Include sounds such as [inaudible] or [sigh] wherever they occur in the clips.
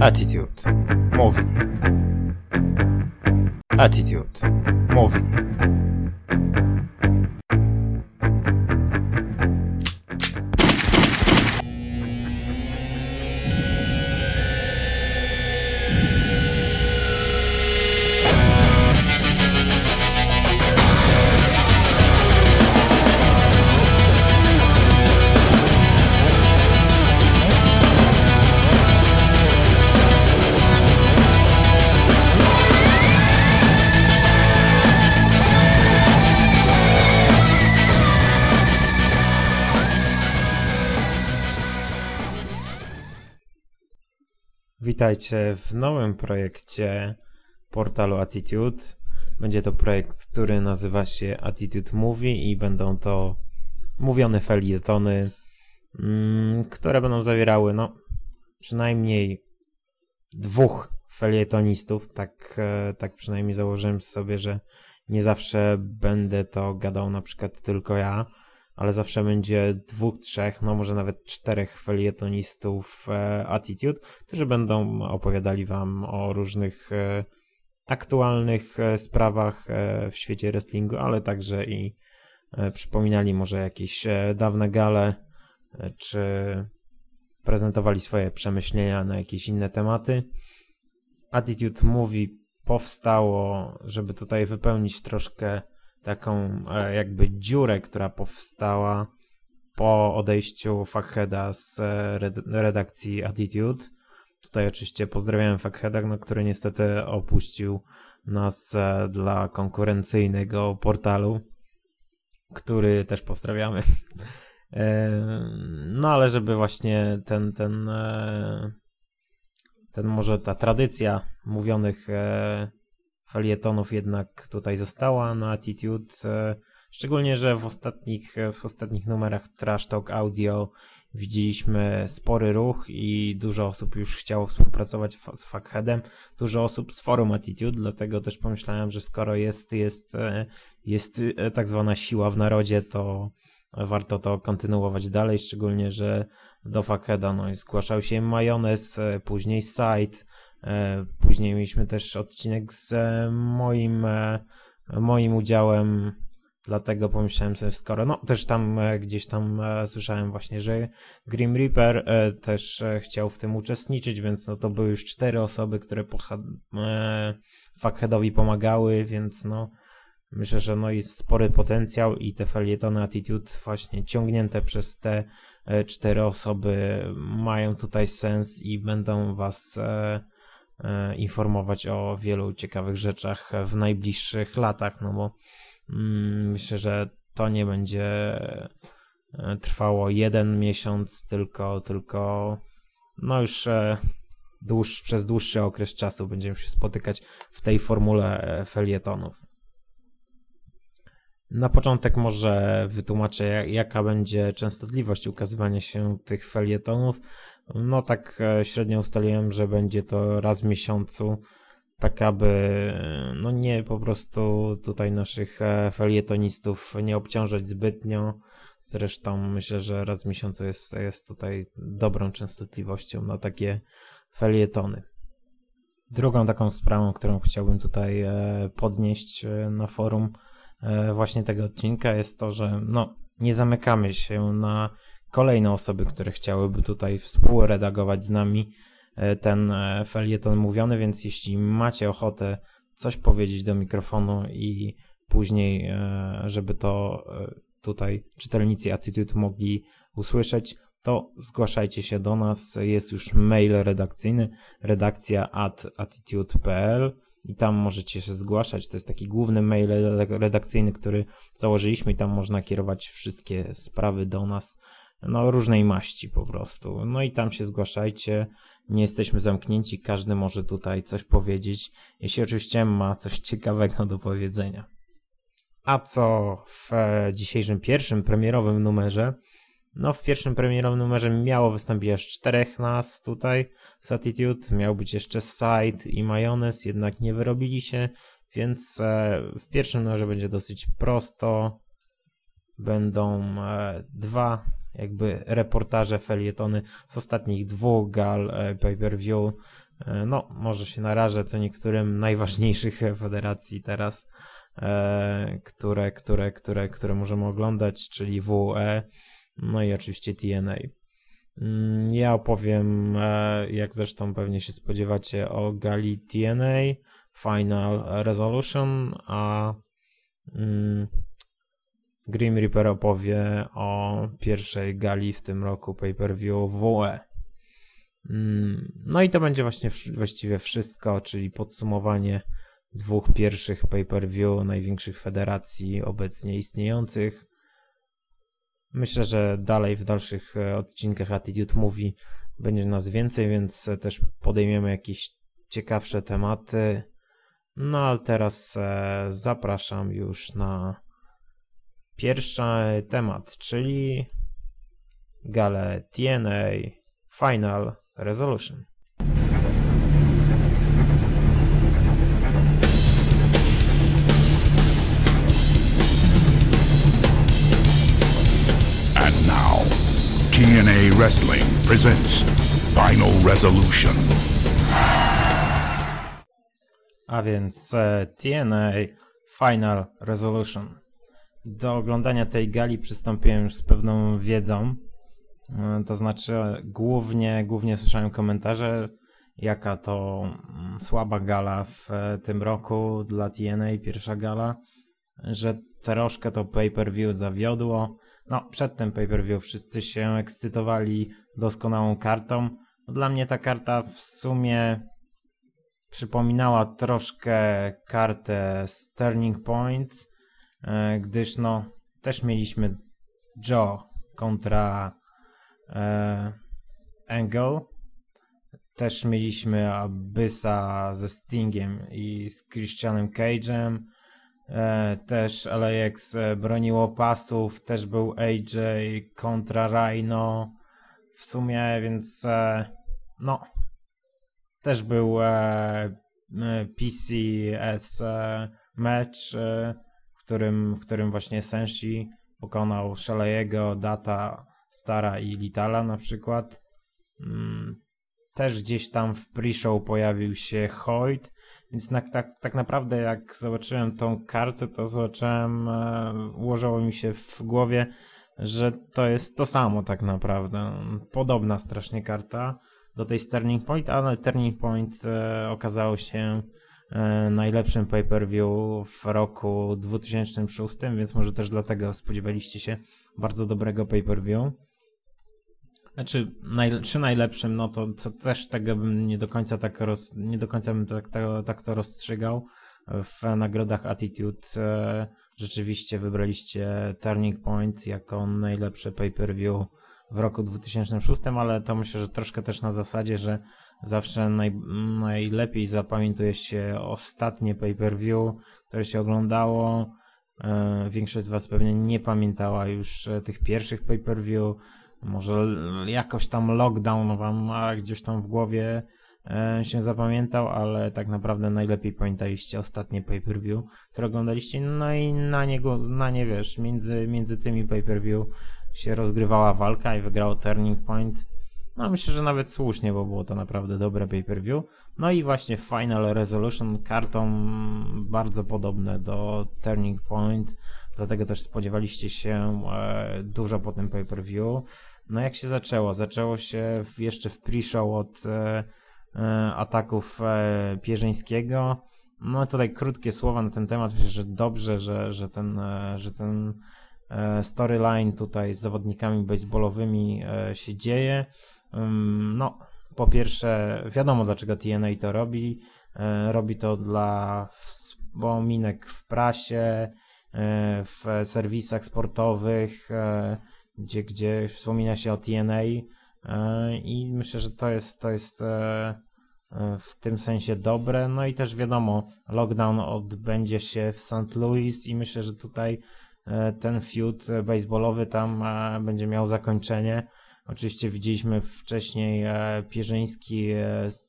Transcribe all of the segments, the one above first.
Attitude. Mówi Attitude. Mówi Witajcie w nowym projekcie portalu Attitude. Będzie to projekt, który nazywa się Attitude Movie i będą to mówione felietony, mm, które będą zawierały no przynajmniej dwóch felietonistów. Tak, e, tak przynajmniej założyłem sobie, że nie zawsze będę to gadał na przykład tylko ja ale zawsze będzie dwóch, trzech, no może nawet czterech felietonistów e, Attitude, którzy będą opowiadali wam o różnych e, aktualnych e, sprawach w świecie wrestlingu, ale także i przypominali może jakieś dawne gale, czy prezentowali swoje przemyślenia na jakieś inne tematy. Attitude Movie powstało, żeby tutaj wypełnić troszkę taką e, jakby dziurę, która powstała po odejściu Fuckheada z e, red- redakcji Attitude. Tutaj oczywiście pozdrawiam Fuckheada, no, który niestety opuścił nas e, dla konkurencyjnego portalu, który też pozdrawiamy. [laughs] No ale żeby właśnie ten, ten, ten może ta tradycja mówionych felietonów jednak tutaj została na Attitude. e, Szczególnie, że w ostatnich, w ostatnich numerach Trash Talk Audio widzieliśmy spory ruch i dużo osób już chciało współpracować z Fuckheadem, dużo osób z forum Attitude, dlatego też pomyślałem, że skoro jest, jest, e, jest e, tak zwana siła w narodzie, to warto to kontynuować dalej, szczególnie, że do Fuckheada no, zgłaszał się Majonez, później Side, E, Później mieliśmy też odcinek z e, moim, e, moim udziałem, dlatego pomyślałem sobie, skoro, no też tam e, gdzieś tam e, słyszałem właśnie, że Grim Reaper e, też e, chciał w tym uczestniczyć, więc no to były już cztery osoby, które e, Fuckheadowi pomagały, więc no myślę, że no jest spory potencjał i te felietony Attitude właśnie ciągnięte przez te e, cztery osoby mają tutaj sens i będą was e, e, informować o wielu ciekawych rzeczach w najbliższych latach, no bo mm, myślę, że to nie będzie e, trwało jeden miesiąc, tylko, tylko no już e, dłuż, przez dłuższy okres czasu będziemy się spotykać w tej formule e, felietonów. Na początek może wytłumaczę, ja- jaka będzie częstotliwość ukazywania się tych felietonów. No tak e, średnio ustaliłem, że będzie to raz w miesiącu, tak aby no nie po prostu tutaj naszych e, felietonistów nie obciążać zbytnio. Zresztą myślę, że raz w miesiącu jest, jest tutaj dobrą częstotliwością na takie felietony. Drugą taką sprawą, którą chciałbym tutaj e, podnieść na forum właśnie tego odcinka jest to, że no, nie zamykamy się na kolejne osoby, które chciałyby tutaj współredagować z nami e, ten e, felieton mówiony, więc jeśli macie ochotę coś powiedzieć do mikrofonu i później, e, żeby to tutaj czytelnicy Attitude mogli usłyszeć, to zgłaszajcie się do nas. Jest już mail redakcyjny redakcja at attitude.pl i tam możecie się zgłaszać. To jest taki główny mail reda- redakcyjny, który założyliśmy i tam można kierować wszystkie sprawy do nas, no różnej maści po prostu. No i tam się zgłaszajcie. Nie jesteśmy zamknięci, każdy może tutaj coś powiedzieć, jeśli oczywiście ma coś ciekawego do powiedzenia. A co w dzisiejszym pierwszym premierowym numerze? No, w pierwszym premierowym numerze miało wystąpić aż czterech nas tutaj z Attitude. Miał być jeszcze Side i Majonez, jednak nie wyrobili się, więc e, w pierwszym numerze będzie dosyć prosto. Będą e, dwa jakby reportaże, felietony z ostatnich dwóch gal e, pay-per-view. e, no, może się narażę co niektórym najważniejszych [laughs] federacji teraz, e, które, które, które, które możemy oglądać, czyli WE, no i oczywiście TNA. Mm, Ja opowiem, jak zresztą pewnie się spodziewacie, o gali TNA Final Resolution, a mm, Grim Reaper opowie o pierwszej gali w tym roku pay-per-view WE. Mm, No i to będzie właśnie właściwie wszystko, czyli podsumowanie dwóch pierwszych pay-per-view największych federacji obecnie istniejących. Myślę, że dalej w dalszych e, odcinkach Attitude Movie będzie nas więcej, więc też podejmiemy jakieś ciekawsze tematy. No ale teraz e, zapraszam już na pierwszy temat, czyli galę TNA Final Resolution. And now, TNA Wrestling presents Final Resolution. A więc e, TNA Final Resolution. Do oglądania tej gali przystąpiłem już z pewną wiedzą. E, To znaczy, głównie, głównie słyszałem komentarze, jaka to mm, słaba gala w e, tym roku dla TNA, pierwsza gala, że troszkę to pay-per-view zawiodło. No, przed tym pay-per-view wszyscy się ekscytowali doskonałą kartą. Dla mnie ta karta w sumie przypominała troszkę kartę z Turning Point, gdyż no też mieliśmy Joe kontra e, Angle, też mieliśmy Abyssa ze Stingiem i z Christianem Cage'em, e, też LAX e, broniło pasów, też był AJ kontra Rhino. W sumie, więc e, no. Też był e, e, PCS e, mecz, e, którym, w którym właśnie Senshi pokonał Shalejego, Data, Stara i Litala na przykład. Mm, też gdzieś tam w pre-show pojawił się Hoyt, więc na, tak, tak naprawdę jak zobaczyłem tą kartę, to zobaczyłem, e, ułożyło mi się w głowie, że to jest to samo tak naprawdę. Podobna strasznie karta do tej Turning Point, ale Turning Point e, okazało się najlepszym pay-per-view w roku 2006, więc może też dlatego spodziewaliście się bardzo dobrego pay-per-view. Znaczy, naj, czy najlepszym, no to, to też tego bym nie do końca tak, roz, nie do końca bym tak, tak, tak to rozstrzygał. W nagrodach Attitude e, rzeczywiście wybraliście Turning Point jako najlepsze pay-per-view w roku 2006, ale to myślę, że troszkę też na zasadzie, że zawsze naj, najlepiej zapamiętuje się ostatnie pay-per-view, które się oglądało. E, Większość z Was pewnie nie pamiętała już e, tych pierwszych pay-per-view. Może jakoś tam lockdown Wam gdzieś tam w głowie e, się zapamiętał, ale tak naprawdę najlepiej pamiętaliście ostatnie pay-per-view, które oglądaliście. No i na niego, na nie wiesz, między, między tymi pay-per-view się rozgrywała walka i wygrał Turning Point. No myślę, że nawet słusznie, bo było to naprawdę dobre pay-per-view. No i właśnie Final Resolution kartą bardzo podobne do Turning Point, dlatego też spodziewaliście się e, dużo po tym pay-per-view. No jak się zaczęło? Zaczęło się jeszcze w pre-show od e, e, ataków Pierzyńskiego. No tutaj krótkie słowa na ten temat. Myślę, że dobrze, że, że ten, że ten storyline tutaj z zawodnikami baseballowymi się dzieje. No, po pierwsze, wiadomo dlaczego TNA to robi. Robi to dla wspominek w prasie, w serwisach sportowych, gdzie, gdzie wspomina się o TNA i myślę, że to jest, to jest e, e, w tym sensie dobre. No i też wiadomo, lockdown odbędzie się w St. Louis i myślę, że tutaj e, ten feud baseballowy tam będzie miał zakończenie. Oczywiście widzieliśmy wcześniej e, Pierzyński e, z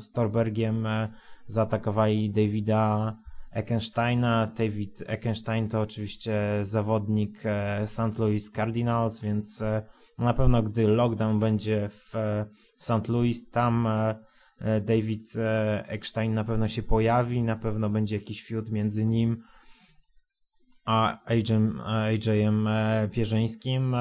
Storbergiem e, zaatakowali Davida Eckensteina. David Eckenstein to oczywiście zawodnik St. Louis Cardinals, więc na pewno gdy lockdown będzie w St. Louis, tam David Eckstein na pewno się pojawi, na pewno będzie jakiś feud między nim a AJ-em, AJ-em Pierzyńskim.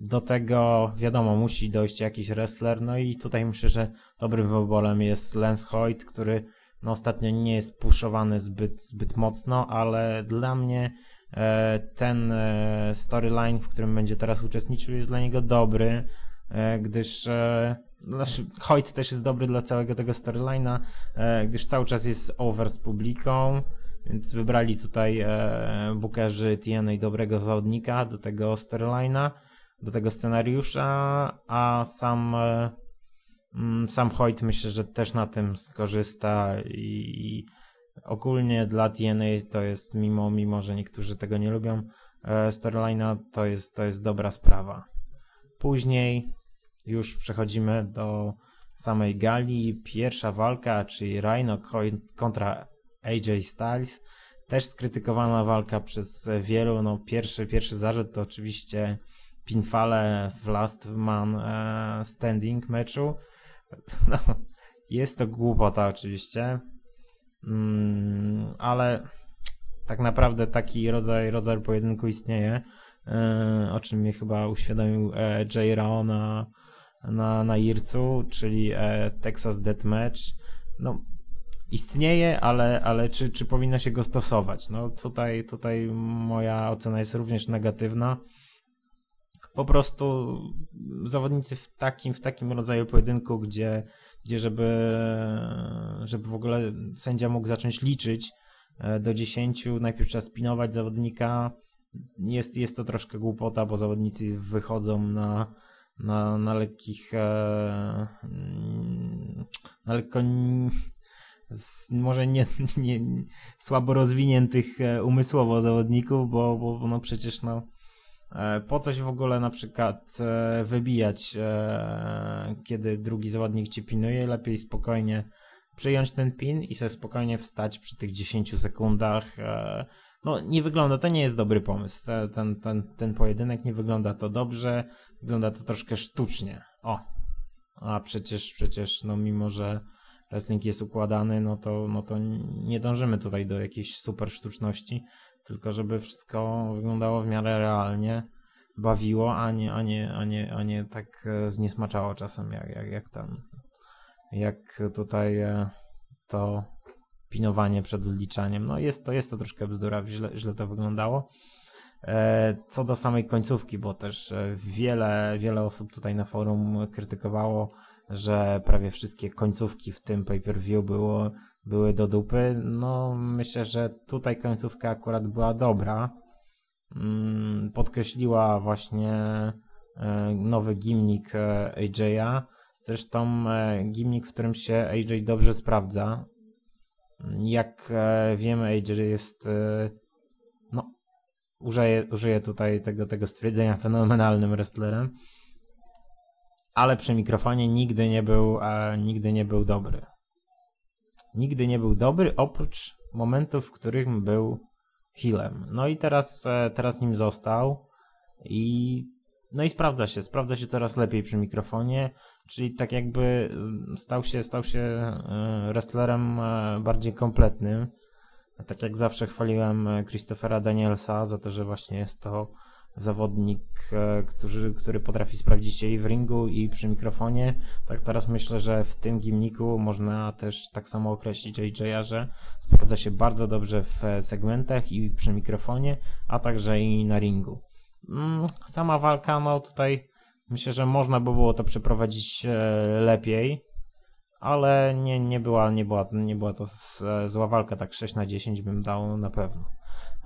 Do tego wiadomo, musi dojść jakiś wrestler, no i tutaj myślę, że dobrym wyborem jest Lance Hoyt, który no, ostatnio nie jest puszowany zbyt, zbyt mocno, ale dla mnie e, ten e, storyline, w którym będzie teraz uczestniczył, jest dla niego dobry, e, gdyż e, znaczy, Hoyt też jest dobry dla całego tego storyline'a, e, gdyż cały czas jest over z publiką, więc wybrali tutaj e, bookerzy TNA dobrego zawodnika do tego storyline'a, do tego scenariusza, a sam e, mm, sam Hoyt myślę, że też na tym skorzysta i ogólnie dla TNA to jest, mimo, mimo że niektórzy tego nie lubią, e, storyline'a to jest, to jest dobra sprawa. Później już przechodzimy do samej gali. Pierwsza walka, czyli Rhino ko- kontra AJ Styles. Też skrytykowana walka przez wielu. No, pierwszy, pierwszy zarzut to oczywiście pinfale w Last Man e, Standing meczu. [laughs] No, jest to głupota oczywiście, mm, ale tak naprawdę taki rodzaj, rodzaj pojedynku istnieje, e, o czym mnie chyba uświadomił e, Jay Rao na, na, na Ircu, czyli Texas Deathmatch. No, istnieje, ale, ale czy, czy powinno się go stosować? No tutaj, tutaj moja ocena jest również negatywna. Po prostu zawodnicy w takim, w takim rodzaju pojedynku, gdzie, gdzie żeby, żeby w ogóle sędzia mógł zacząć liczyć e, do 10, najpierw trzeba spinować zawodnika. Jest, jest to troszkę głupota, bo zawodnicy wychodzą na, na, na lekkich, e, na lekko z, może nie, nie, słabo rozwiniętych e, umysłowo zawodników, bo, bo no przecież no po coś w ogóle na przykład e, wybijać, e, kiedy drugi zawodnik cię pinuje, lepiej spokojnie przyjąć ten pin i sobie spokojnie wstać przy tych 10 sekundach. E, no nie wygląda, to nie jest dobry pomysł. Te, ten, ten, ten pojedynek nie wygląda to dobrze, wygląda to troszkę sztucznie. O, a przecież, przecież, no mimo, że wrestling jest układany, no to, no to nie dążymy tutaj do jakiejś super sztuczności, tylko żeby wszystko wyglądało w miarę realnie, bawiło, a nie, a nie, a nie, a nie tak e, zniesmaczało czasem, jak, jak, jak tam, jak tutaj e, to pinowanie przed wliczaniem. No jest to, jest to troszkę bzdura, źle, źle to wyglądało. E, Co do samej końcówki, bo też wiele, wiele osób tutaj na forum krytykowało, że prawie wszystkie końcówki w tym pay-per-view było, były do dupy. No myślę, że tutaj końcówka akurat była dobra. Mm, Podkreśliła właśnie e, nowy gimnik e, AJ'a. Zresztą e, gimnik, w którym się AJ dobrze sprawdza. Jak e, wiemy, AJ jest e, no, użyję, użyję tutaj tego, tego stwierdzenia fenomenalnym wrestlerem, ale przy mikrofonie nigdy nie był, e, nigdy nie był dobry. Nigdy nie był dobry, oprócz momentów, w których był healem. No i teraz, e, teraz nim został i no i sprawdza się, sprawdza się coraz lepiej przy mikrofonie, czyli tak jakby stał się, stał się e, wrestlerem e, bardziej kompletnym. Tak jak zawsze chwaliłem Christophera Danielsa za to, że właśnie jest to zawodnik, e, który, który potrafi sprawdzić się i w ringu, i przy mikrofonie. Tak teraz myślę, że w tym gimniku można też tak samo określić AJ'a, że sprawdza się bardzo dobrze w e, segmentach i przy mikrofonie, a także i na ringu. Mm, Sama walka, no tutaj myślę, że można by było to przeprowadzić e, lepiej, ale nie, nie, była, nie, była, nie była to zła walka, tak 6 na 10 bym dał na pewno.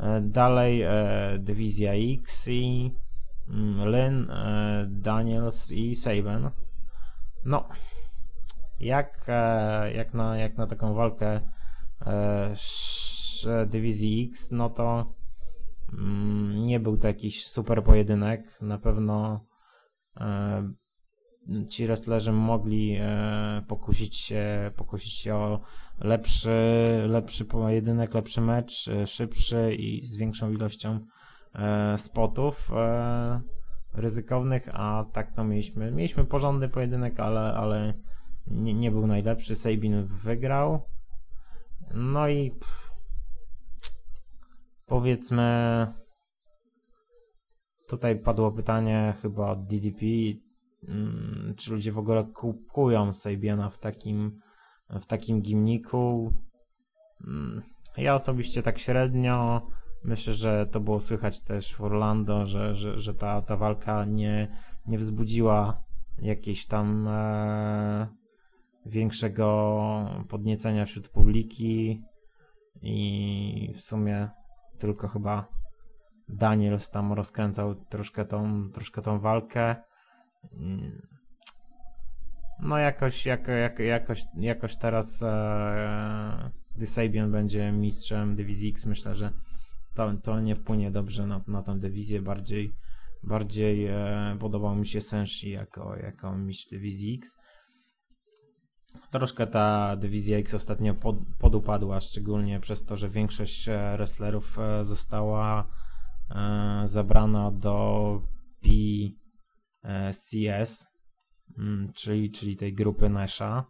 E, Dalej e, Dywizja X i mm, Lynn, e, Daniels i Saban. No, jak, jak, na, jak na taką walkę Dywizji X, no to mm, nie był to jakiś super pojedynek. Na pewno ci wrestlerzy mogli e, pokusić, się, pokusić się o lepszy, lepszy pojedynek, lepszy mecz, e, szybszy i z większą ilością e, spotów ryzykownych, a tak to mieliśmy. Mieliśmy porządny pojedynek, ale, ale nie, nie był najlepszy. Sabin wygrał. No i pff, powiedzmy tutaj padło pytanie chyba od DDP, czy ludzie w ogóle kupują Sabiana w takim w takim gimniku. Mm, Ja osobiście tak średnio. Myślę, że to było słychać też w Orlando, że, że, że ta, ta walka nie, nie wzbudziła jakiejś tam e, większego podniecenia wśród publiki i w sumie tylko chyba Daniels tam rozkręcał troszkę tą, troszkę tą walkę. Mm. No jakoś, jako, jako, jakoś, jakoś teraz e, gdy Sabian będzie mistrzem dywizji X, myślę, że to, to nie wpłynie dobrze na, na tę dywizję. Bardziej, bardziej e, podobał mi się Senshi jako, jako mistrz dywizji X. Troszkę ta dywizja X ostatnio pod, podupadła, szczególnie przez to, że większość e, wrestlerów e, została e, zabrana do PCS, mm, czyli, czyli tej grupy Nasha.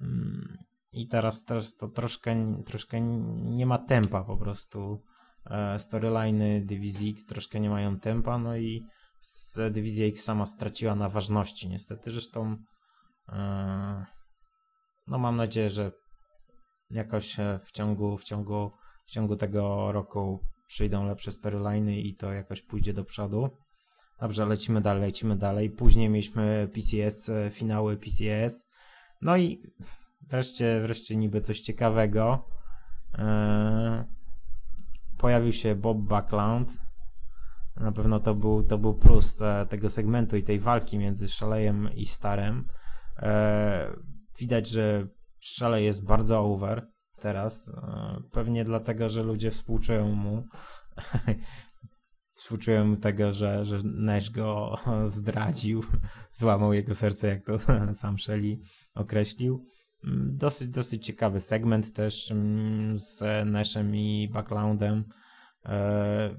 Mm, I teraz, teraz to troszkę, troszkę nie ma tempa po prostu. E, Storyliny dywizji X troszkę nie mają tempa, no i dywizja X sama straciła na ważności niestety. Zresztą e, no mam nadzieję, że jakoś e, w ciągu, w ciągu, w ciągu tego roku przyjdą lepsze storyliny i to jakoś pójdzie do przodu. Dobrze, lecimy dalej, lecimy dalej. Później mieliśmy PCS, e, finały PCS. No i wreszcie, wreszcie niby coś ciekawego. Eee, pojawił się Bob Backlund. Na pewno to był, to był plus e, tego segmentu i tej walki między Szalejem i Starem. Eee, widać, że Szalej jest bardzo over teraz. E, pewnie dlatego, że ludzie współczują mu. [laughs] współczują mu tego, że, że Nash go [laughs] zdradził, [laughs] złamał jego serce, jak to [laughs] sam Shelley określił. Mm, Dosyć, dosyć ciekawy segment też mm, z Nashem i Backloundem. E,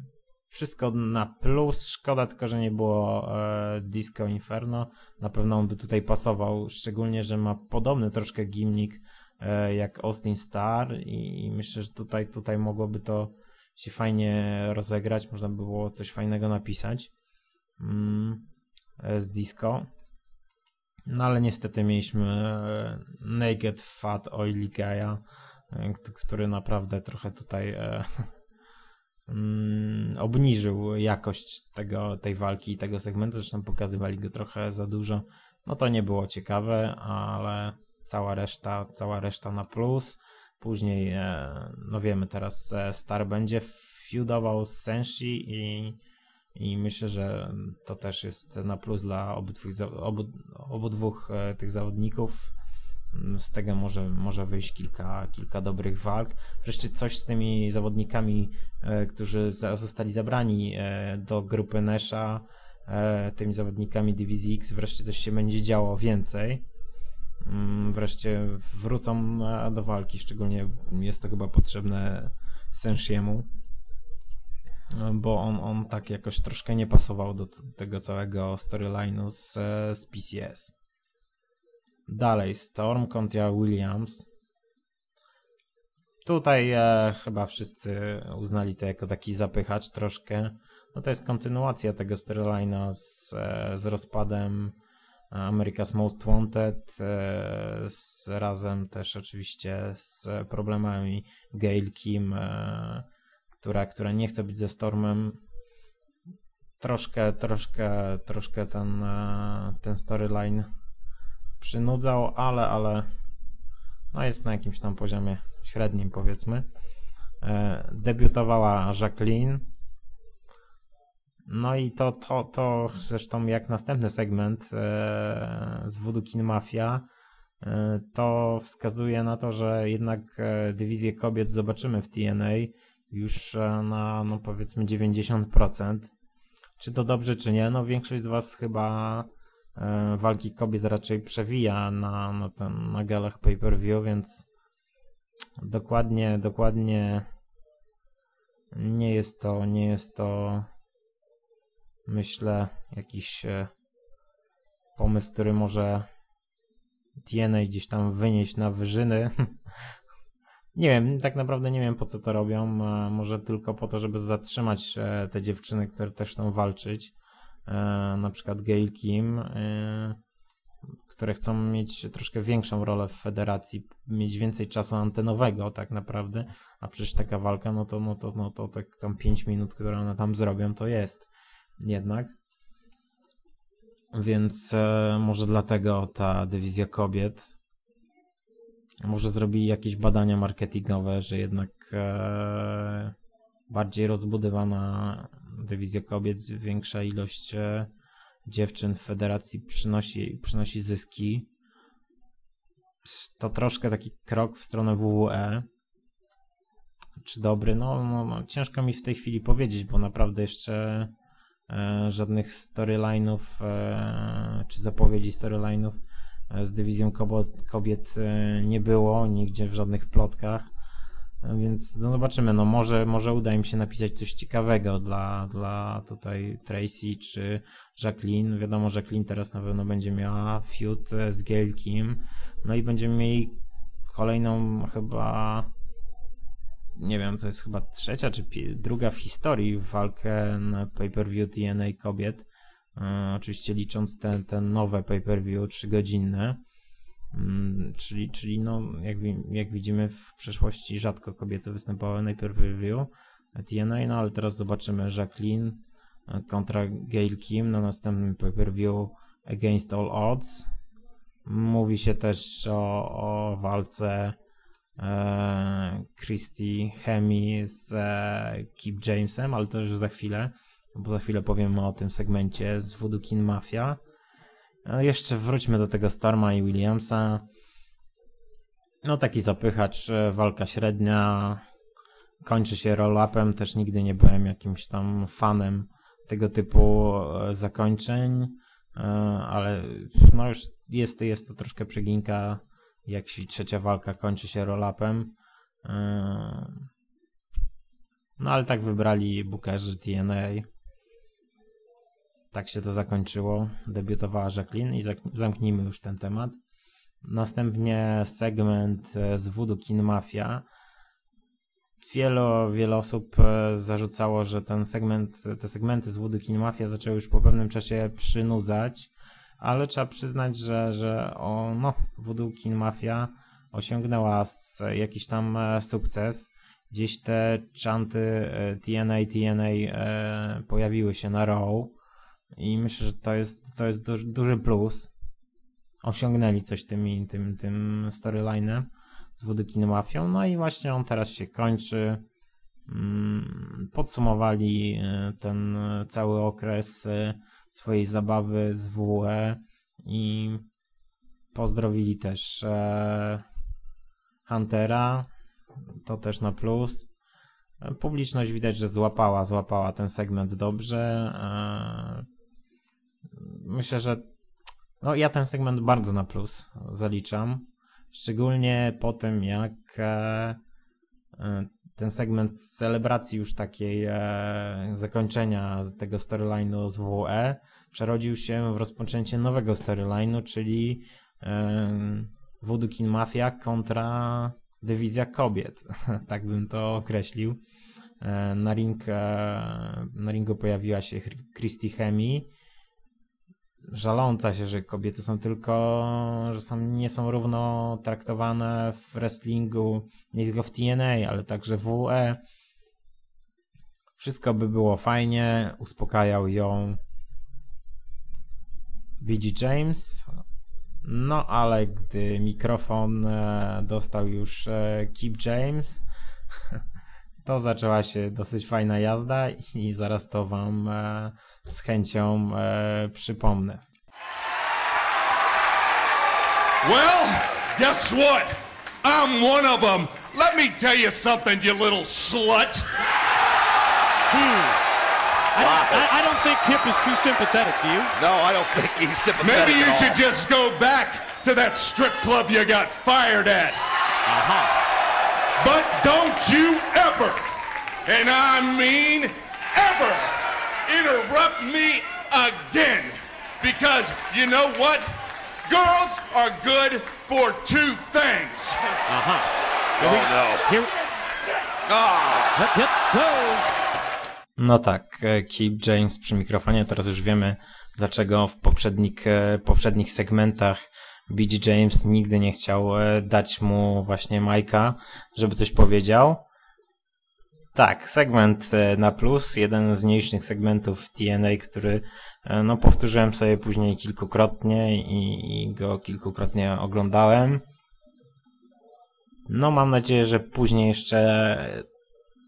wszystko na plus. Szkoda tylko, że nie było e, Disco Inferno. Na pewno on by tutaj pasował, szczególnie, że ma podobny troszkę gimnik e, jak Austin Star i myślę, że tutaj, tutaj mogłoby to się fajnie rozegrać. Można by było coś fajnego napisać mm, e, z Disco. No ale niestety mieliśmy e, Naked Fat Oily Guy'a, e, który naprawdę trochę tutaj e, [laughs] mm, obniżył jakość tego, tej walki i tego segmentu. Zresztą pokazywali go trochę za dużo. No to nie było ciekawe, ale cała reszta, cała reszta na plus. Później, e, no wiemy, teraz e, Star będzie feudował z Senshi i, i myślę, że to też jest na plus dla obydwu, obu, obydwóch e, tych zawodników. Mm, Z tego może, może wyjść kilka, kilka dobrych walk. Wreszcie coś z tymi zawodnikami, którzy zostali zabrani do grupy Nesha, tymi zawodnikami dywizji X, wreszcie coś się będzie działo więcej. Mm, Wreszcie wrócą e, do walki, szczególnie jest to chyba potrzebne Senshiemu, bo on, on tak jakoś troszkę nie pasował do tego całego storyline'u z, e, z PCS. Dalej, Storm kontra Williams. Tutaj e, chyba wszyscy uznali to jako taki zapychacz troszkę. No to jest kontynuacja tego storyline'a z, e, z rozpadem America's Most Wanted, e, z, razem też oczywiście z problemami Gail Kim, e, która, która nie chce być ze Stormem. Troszkę, troszkę, troszkę ten, e, ten storyline przynudzał, ale, ale no jest na jakimś tam poziomie średnim powiedzmy. Debiutowała Jacqueline. No i to, to, to zresztą jak następny segment e, z Voodoo Kin Mafia, e, to wskazuje na to, że jednak e, dywizję kobiet zobaczymy w TNA już e, na no powiedzmy 90%. Czy to dobrze, czy nie? No większość z Was chyba e, walki kobiet raczej przewija na, na, ten, na galach pay-per-view, więc dokładnie, dokładnie nie jest to, nie jest to myślę jakiś e, pomysł, który może TNA gdzieś tam wynieść na wyżyny. [laughs] nie wiem, tak naprawdę nie wiem po co to robią. Może tylko po to, żeby zatrzymać e, te dziewczyny, które też chcą walczyć. E, Na przykład Gail Kim, które chcą mieć troszkę większą rolę w federacji, mieć więcej czasu antenowego tak naprawdę. A przecież taka walka, no to, no to, no to tak tam 5 minut, które one tam zrobią, to jest jednak. Więc e, może dlatego ta dywizja kobiet może zrobi jakieś badania marketingowe, że jednak e, bardziej rozbudowana dywizja kobiet, większa ilość e, dziewczyn w federacji przynosi, przynosi zyski. To troszkę taki krok w stronę WWE. Czy dobry? No, no, no ciężko mi w tej chwili powiedzieć, bo naprawdę jeszcze żadnych storyline'ów e, czy zapowiedzi storyline'ów e, z dywizją kobiet, e, nie było nigdzie w żadnych plotkach. E, Więc no zobaczymy, no może, może uda im się napisać coś ciekawego dla, dla tutaj Tracy czy Jacqueline. Wiadomo, Jacqueline teraz na pewno będzie miała feud e, z Gail Kim. No i będziemy mieli kolejną chyba nie wiem, to jest chyba trzecia czy druga w historii walkę na pay-per-view TNA kobiet. E, oczywiście licząc te, te nowe pay-per-view trzygodzinne. Mm, czyli, czyli no, jak, jak widzimy w przeszłości rzadko kobiety występowały na pay-per-view TNA, no ale teraz zobaczymy Jacqueline e, kontra Gail Kim na następnym pay-per-view Against All Odds. Mówi się też o, o walce e, Christy Hemi z e, Kip Jamesem, ale to już za chwilę, bo za chwilę powiemy o tym segmencie z Voodoo Mafia. A jeszcze wróćmy do tego Storma i Williamsa. No taki zapychacz, walka średnia, kończy się roll-upem, też nigdy nie byłem jakimś tam fanem tego typu zakończeń, ale no już jest, jest to troszkę przeginka, jak się trzecia walka kończy się roll-upem. E, No ale tak wybrali bookerzy TNA. Tak się to zakończyło. Debiutowała Jacqueline i zamknijmy już ten temat. Następnie segment e, z Voodoo Kin Mafia. Wielu, wiele osób e, zarzucało, że ten segment, te segmenty z Voodoo Kin Mafia zaczęły już po pewnym czasie przynudzać, ale trzeba przyznać, że, że o, no, Voodoo Mafia osiągnęła jakiś tam e, sukces. Gdzieś te czanty e, TNA, TNA e, pojawiły się na Raw i myślę, że to jest, to jest duży, duży plus. Osiągnęli coś tymi, tym, tym storylinem z Wodykin Mafią. No i właśnie on teraz się kończy. Mm, Podsumowali e, ten cały okres swojej zabawy z WE i pozdrowili też e, Huntera. To też na plus. E, Publiczność widać, że złapała, złapała ten segment dobrze. E, Myślę, że no ja ten segment bardzo na plus zaliczam. Szczególnie po tym, jak e, e, ten segment z celebracji już takiej e, zakończenia tego storyline'u z WWE przerodził się w rozpoczęcie nowego storyline'u, czyli e, Voodoo Kin Mafia kontra dywizja kobiet. [laughs] tak bym to określił. E, na, ring, e, na ringu pojawiła się Christy Hemi, żaląca się, że kobiety są tylko, że są, nie są równo traktowane w wrestlingu, nie tylko w TNA, ale także w WE. Wszystko by było fajnie, uspokajał ją BG James. No ale gdy mikrofon e, dostał już e, Kip James, [laughs] to zaczęła się dosyć fajna jazda i zaraz to wam e, z chęcią e, przypomnę. Well, guess what? I'm one of them. Let me tell you something, you little slut. I, I, I don't think Kip is too sympathetic, do you? No, I don't think he's sympathetic. Maybe you at should just go back to that strip club you got fired at. But don't you ever, and I mean ever, interrupt me again. Because you know what? Girls are good for two things. Uh-huh. Oh no. Here, Ah, hip, hip, goes. No tak, e, Keep James przy mikrofonie. Teraz już wiemy, dlaczego w poprzednich, e, poprzednich segmentach BG James nigdy nie chciał e, dać mu właśnie Majka, żeby coś powiedział. Tak, segment e, na plus, jeden z mniejszych segmentów TNA, który e, no powtórzyłem sobie później kilkukrotnie i, i go kilkukrotnie oglądałem. No mam nadzieję, że później jeszcze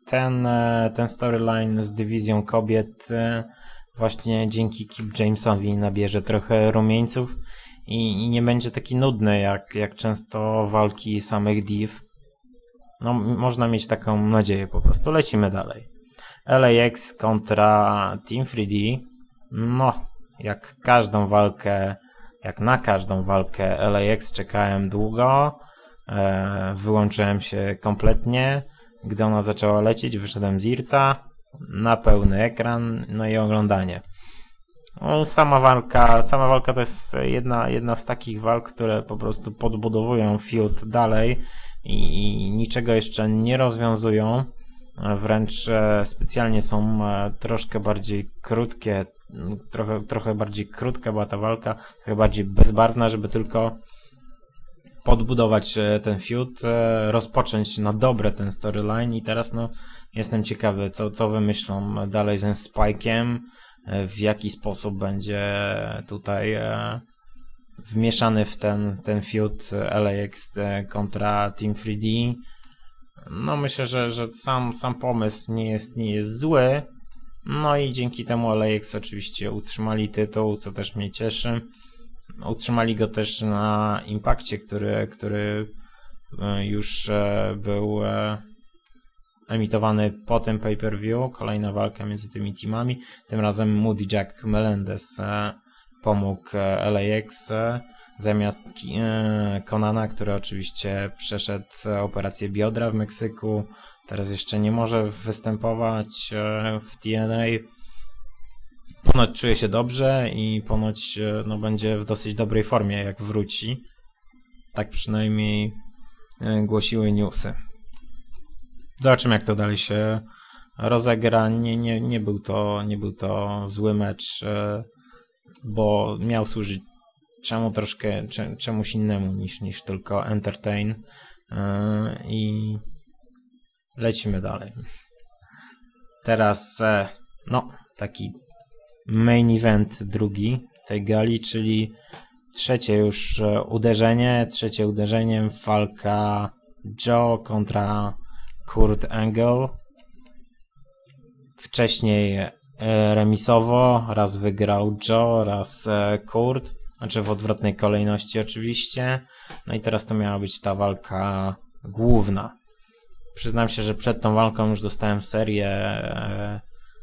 ten, e, ten storyline z dywizją kobiet właśnie dzięki Kip Jamesowi nabierze trochę rumieńców i, i nie będzie taki nudny jak, jak często walki samych div. No, można mieć taką nadzieję po prostu. Lecimy dalej. LAX kontra Team 3D. No, jak każdą walkę, jak na każdą walkę LAX czekałem długo. E, wyłączyłem się kompletnie. Gdy ona zaczęła lecieć, wyszedłem z Irca na pełny ekran, no i oglądanie. No, Sama walka, sama walka to jest jedna, jedna z takich walk, które po prostu podbudowują feud dalej i, niczego jeszcze nie rozwiązują. Wręcz e, specjalnie są e, troszkę bardziej krótkie, trochę, trochę bardziej krótka była ta walka, trochę bardziej bezbarwna, żeby tylko podbudować e, ten feud, rozpocząć na dobre ten storyline i teraz no jestem ciekawy, co, co wymyślą dalej ze Spike'iem, w jaki sposób będzie tutaj wmieszany w ten, ten feud LAX kontra Team 3D. No myślę, że, że sam, sam pomysł nie jest, nie jest zły. No i dzięki temu LAX oczywiście utrzymali tytuł, co też mnie cieszy. Utrzymali go też na Impakcie, który, który e, już e, był e, emitowany po tym pay-per-view. Kolejna walka między tymi teamami. Tym razem Moody Jack Melendez pomógł e, LAX e, zamiast e, Conana, który oczywiście przeszedł operację biodra w Meksyku. Teraz jeszcze nie może występować w TNA. Ponoć czuje się dobrze i ponoć no, będzie w dosyć dobrej formie, jak wróci. Tak przynajmniej głosiły newsy. Zobaczymy, jak to dalej się rozegra. Nie, nie, nie, był, to, nie był to zły mecz, bo miał służyć czemu troszkę, cze- czemuś innemu niż, niż tylko entertain. E, I lecimy dalej. Teraz, e, no, taki main event drugi tej gali, czyli trzecie już e, uderzenie, trzecie uderzenie, walka Joe kontra Kurt Angle. Wcześniej remisowo, raz wygrał Joe, raz e, Kurt, znaczy w odwrotnej kolejności oczywiście. No i teraz to miała być ta walka główna. Przyznam się, że przed tą walką już dostałem serię e,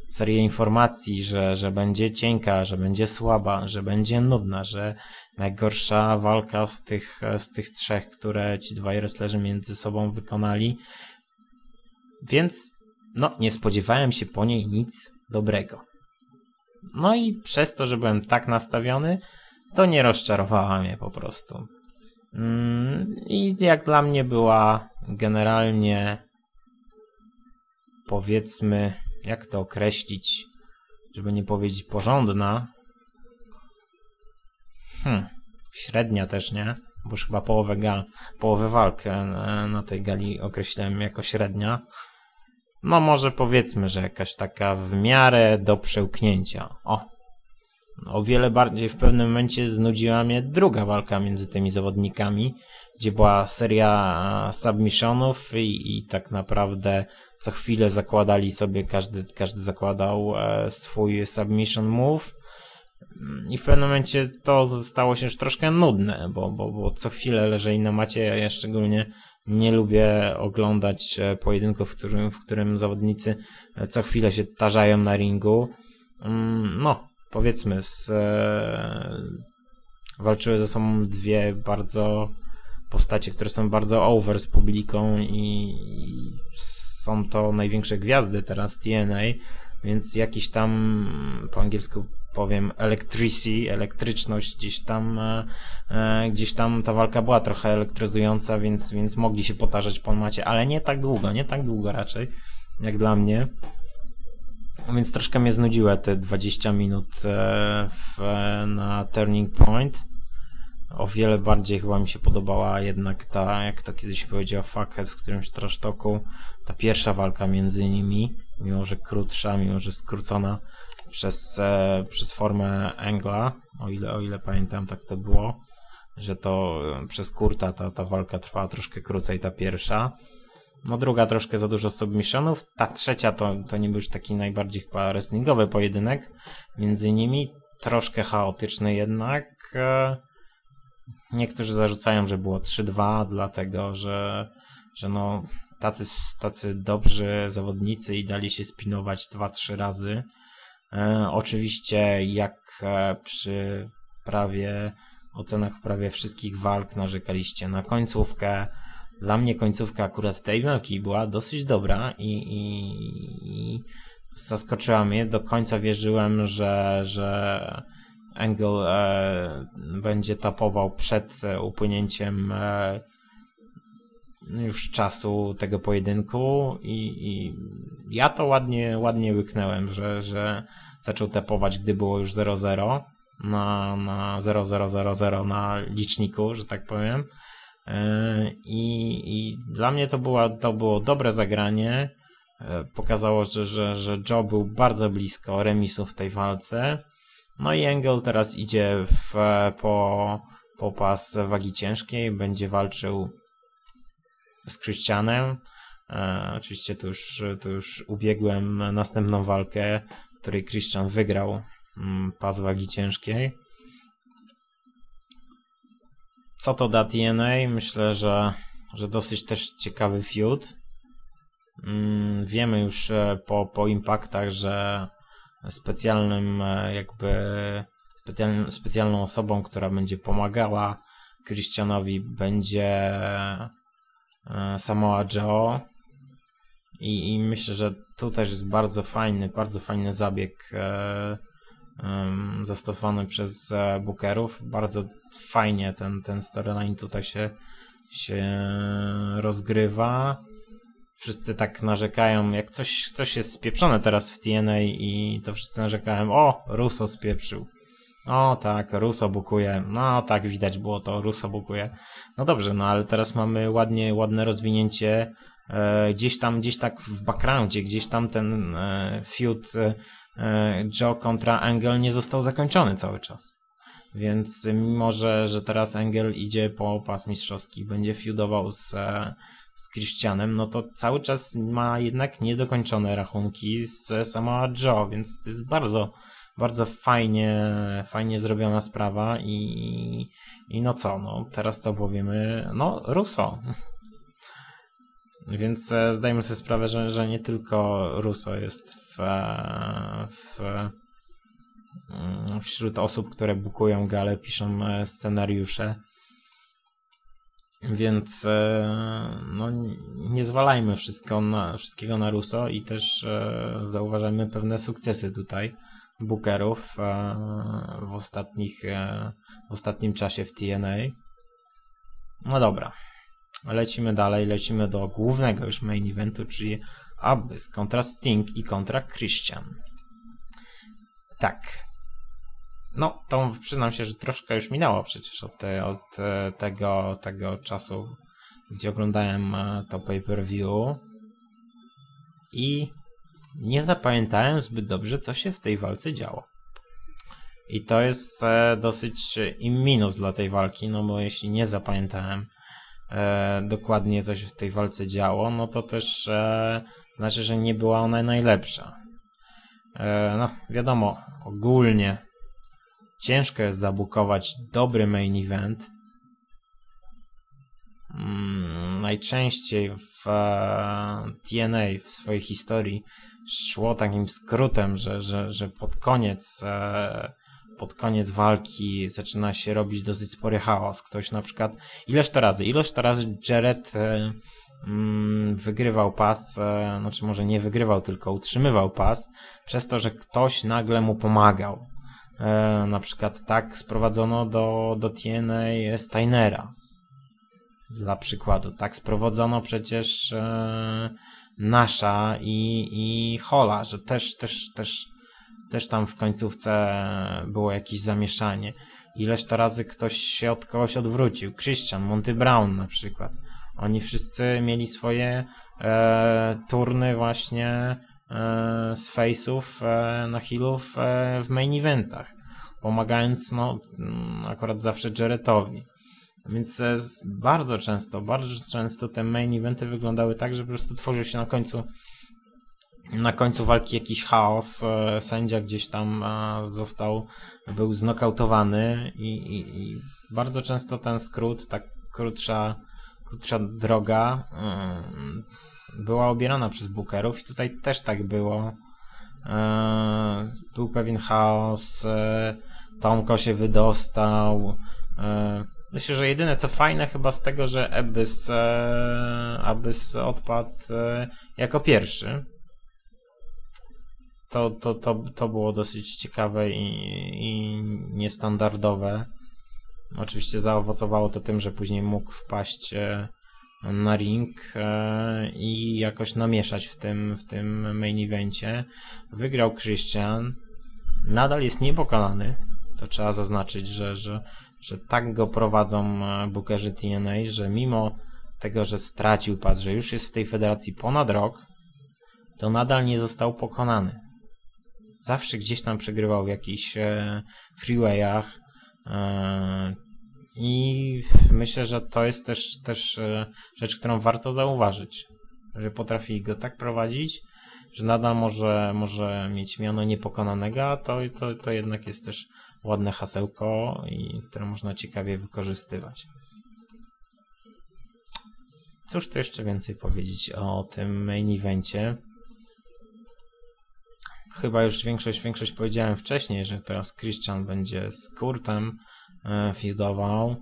serię informacji, że, że będzie cienka, że będzie słaba, że będzie nudna, że najgorsza walka z tych, z tych trzech, które ci dwaj wrestlerzy między sobą wykonali. Więc no, nie spodziewałem się po niej nic dobrego. No i przez to, że byłem tak nastawiony, to nie rozczarowała mnie po prostu. Mm, I jak dla mnie była generalnie powiedzmy, jak to określić, żeby nie powiedzieć porządna. Hmm, średnia też, nie? Bo już chyba połowę, gal, połowę walk e, na tej gali określałem jako średnia. No może powiedzmy, że jakaś taka w miarę do przełknięcia. O! O wiele bardziej w pewnym momencie znudziła mnie druga walka między tymi zawodnikami, gdzie była seria submissionów i, i tak naprawdę co chwilę zakładali sobie, każdy, każdy zakładał e, swój submission move Mm, i w pewnym momencie to stało się już troszkę nudne, bo, bo, bo co chwilę leżeli na macie, ja szczególnie nie lubię oglądać e, pojedynków, w którym, w którym zawodnicy e, co chwilę się tarzają na ringu. Mm, No, powiedzmy, z, e, walczyły ze sobą dwie bardzo postacie, które są bardzo over z publiką i, i są to największe gwiazdy teraz TNA, więc jakiś tam po angielsku powiem, electricity, elektryczność gdzieś tam, e, e, gdzieś tam ta walka była trochę elektryzująca, więc, więc mogli się potarzać po macie, ale nie tak długo, nie tak długo raczej, jak dla mnie. Więc troszkę mnie znudziły te 20 minut e, w, na Turning Point. O wiele bardziej chyba mi się podobała jednak ta, jak to kiedyś powiedział Fuckhead w którymś trash talku, ta pierwsza walka między nimi, mimo że krótsza, mimo że skrócona przez, e, przez formę Engla, o ile, o ile pamiętam, tak to było, że to e, przez Kurta ta, ta walka trwała troszkę krócej, ta pierwsza. No druga troszkę za dużo submissionów, ta trzecia to, to nie był już taki najbardziej chyba wrestlingowy pojedynek między nimi, troszkę chaotyczny jednak. E, Niektórzy zarzucają, że było 3-2, dlatego że, że no, tacy, tacy dobrzy zawodnicy i dali się spinować 2-3 razy. E, oczywiście, jak e, przy prawie ocenach prawie wszystkich walk narzekaliście na końcówkę. Dla mnie końcówka akurat tej walki była dosyć dobra i, i, i zaskoczyła mnie. Do końca wierzyłem, że, że Angle e, będzie tapował przed upłynięciem e, już czasu tego pojedynku i, i ja to ładnie, ładnie łyknęłem, że, że zaczął tapować, gdy było już 0-0 na, na 0-0-0-0 na liczniku, że tak powiem. E, I, I dla mnie to, była, to było dobre zagranie. E, Pokazało, że, że, że Joe był bardzo blisko remisu w tej walce. No i Engel teraz idzie w, po, po pas wagi ciężkiej, będzie walczył z Christianem. E, oczywiście tu już, tu już ubiegłem następną walkę, w której Christian wygrał mm, pas wagi ciężkiej. Co to da TNA? Myślę, że, że dosyć też ciekawy feud. Mm, wiemy już e, po, po impaktach, że specjalnym e, jakby specjalną, osobą, która będzie pomagała Christianowi będzie Samoa Joe i, i myślę, że tu też jest bardzo fajny, bardzo fajny zabieg e, zastosowany przez e, bookerów. Bardzo fajnie ten, ten storyline tutaj się, się rozgrywa wszyscy tak narzekają, jak coś, coś jest spieprzone teraz w TNA i to wszyscy narzekają, o, Russo spieprzył. O tak, Russo bukuje. No tak, widać było to, Russo bukuje. No dobrze, no ale teraz mamy ładnie, ładne rozwinięcie. E, gdzieś tam, gdzieś tak w backgroundzie, gdzieś tam ten e, feud e, Joe kontra Angle nie został zakończony cały czas. Więc mimo, że, że teraz Engel idzie po pas mistrzowski, będzie feudował z, e, z Christianem, no to cały czas ma jednak niedokończone rachunki z sama Joe, więc to jest bardzo, bardzo fajnie, fajnie zrobiona sprawa i, i no co, no teraz co powiemy, no Russo. [laughs] Więc e, zdajmy sobie sprawę, że, że nie tylko Russo jest w, e, w mm, wśród osób, które bukują gale, piszą e, scenariusze. Więc no, nie zwalajmy wszystko na, wszystkiego na Russo i też zauważajmy pewne sukcesy tutaj bookerów e, w, ostatnich, e, w ostatnim czasie w TNA. No dobra, lecimy dalej, lecimy do głównego już main eventu, czyli Abyss kontra Sting i kontra Christian. Tak. No, to przyznam się, że troszkę już minęło przecież od, te, od e, tego, tego czasu, gdzie oglądałem to pay-per-view i nie zapamiętałem zbyt dobrze, co się w tej walce działo. I to jest e, dosyć i minus dla tej walki, no bo jeśli nie zapamiętałem e, dokładnie, co się w tej walce działo, no to też e, znaczy, że nie była ona najlepsza. E, no, wiadomo, ogólnie ciężko jest zabukować dobry main event. Mm, najczęściej w e, TNA w swojej historii szło takim skrótem, że, że, że pod koniec e, pod koniec walki zaczyna się robić dosyć spory chaos. Ktoś na przykład, ileż to razy, ileż to razy Jared e, mm, wygrywał pas, e, znaczy może nie wygrywał, tylko utrzymywał pas, przez to, że ktoś nagle mu pomagał. Na przykład tak sprowadzono do, do TNA Steinera. Dla przykładu. Tak sprowadzono przecież e, Nasza i, i Hola, że też, też, też, też tam w końcówce było jakieś zamieszanie. Ileż to razy ktoś się od kogoś odwrócił. Christian, Monty Brown na przykład. Oni wszyscy mieli swoje e, turny właśnie e, z face'ów e, na healów e, w main eventach. Pomagając, no, mm, akurat zawsze Jarrettowi. Więc e, bardzo często, bardzo często te main eventy wyglądały tak, że po prostu tworzył się na końcu na końcu walki jakiś chaos, e, sędzia gdzieś tam e, został, był znokautowany i, i, i bardzo często ten skrót, tak krótsza, krótsza droga mm, była obierana przez bookerów i tutaj też tak było. E, Był pewien chaos, e, Tomko się wydostał. Myślę, że jedyne co fajne chyba z tego, że Abyss, e, Abyss odpadł e, jako pierwszy to, to, to, to było dosyć ciekawe i, i niestandardowe. Oczywiście zaowocowało to tym, że później mógł wpaść e, na ring e, i jakoś namieszać w tym, w tym main evencie. Wygrał Christian. Nadal jest niepokonany. To trzeba zaznaczyć, że, że, że tak go prowadzą e, bookerzy TNA, że mimo tego, że stracił pas, że już jest w tej federacji ponad rok, to nadal nie został pokonany. Zawsze gdzieś tam przegrywał w jakichś e, freewayach e, i myślę, że to jest też, też rzecz, którą warto zauważyć, że potrafi go tak prowadzić, że nadal może, może mieć miano niepokonanego, a to, to, to jednak jest też ładne hasełko, i, które można ciekawie wykorzystywać. Cóż tu jeszcze więcej powiedzieć o tym main evencie? chyba już większość, większość powiedziałem wcześniej, że teraz Christian będzie z Kurtem e, feudował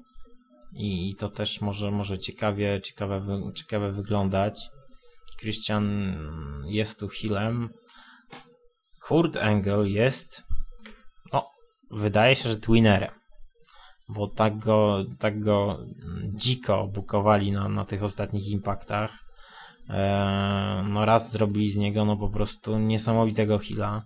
i, i to też może, może ciekawie, ciekawe, ciekawe wyglądać. Christian jest tu healem. Kurt Angle jest wydaje się, że twinerem bo tak go, tak go dziko bukowali na, na tych ostatnich impaktach E, no raz zrobili z niego no po prostu niesamowitego heala,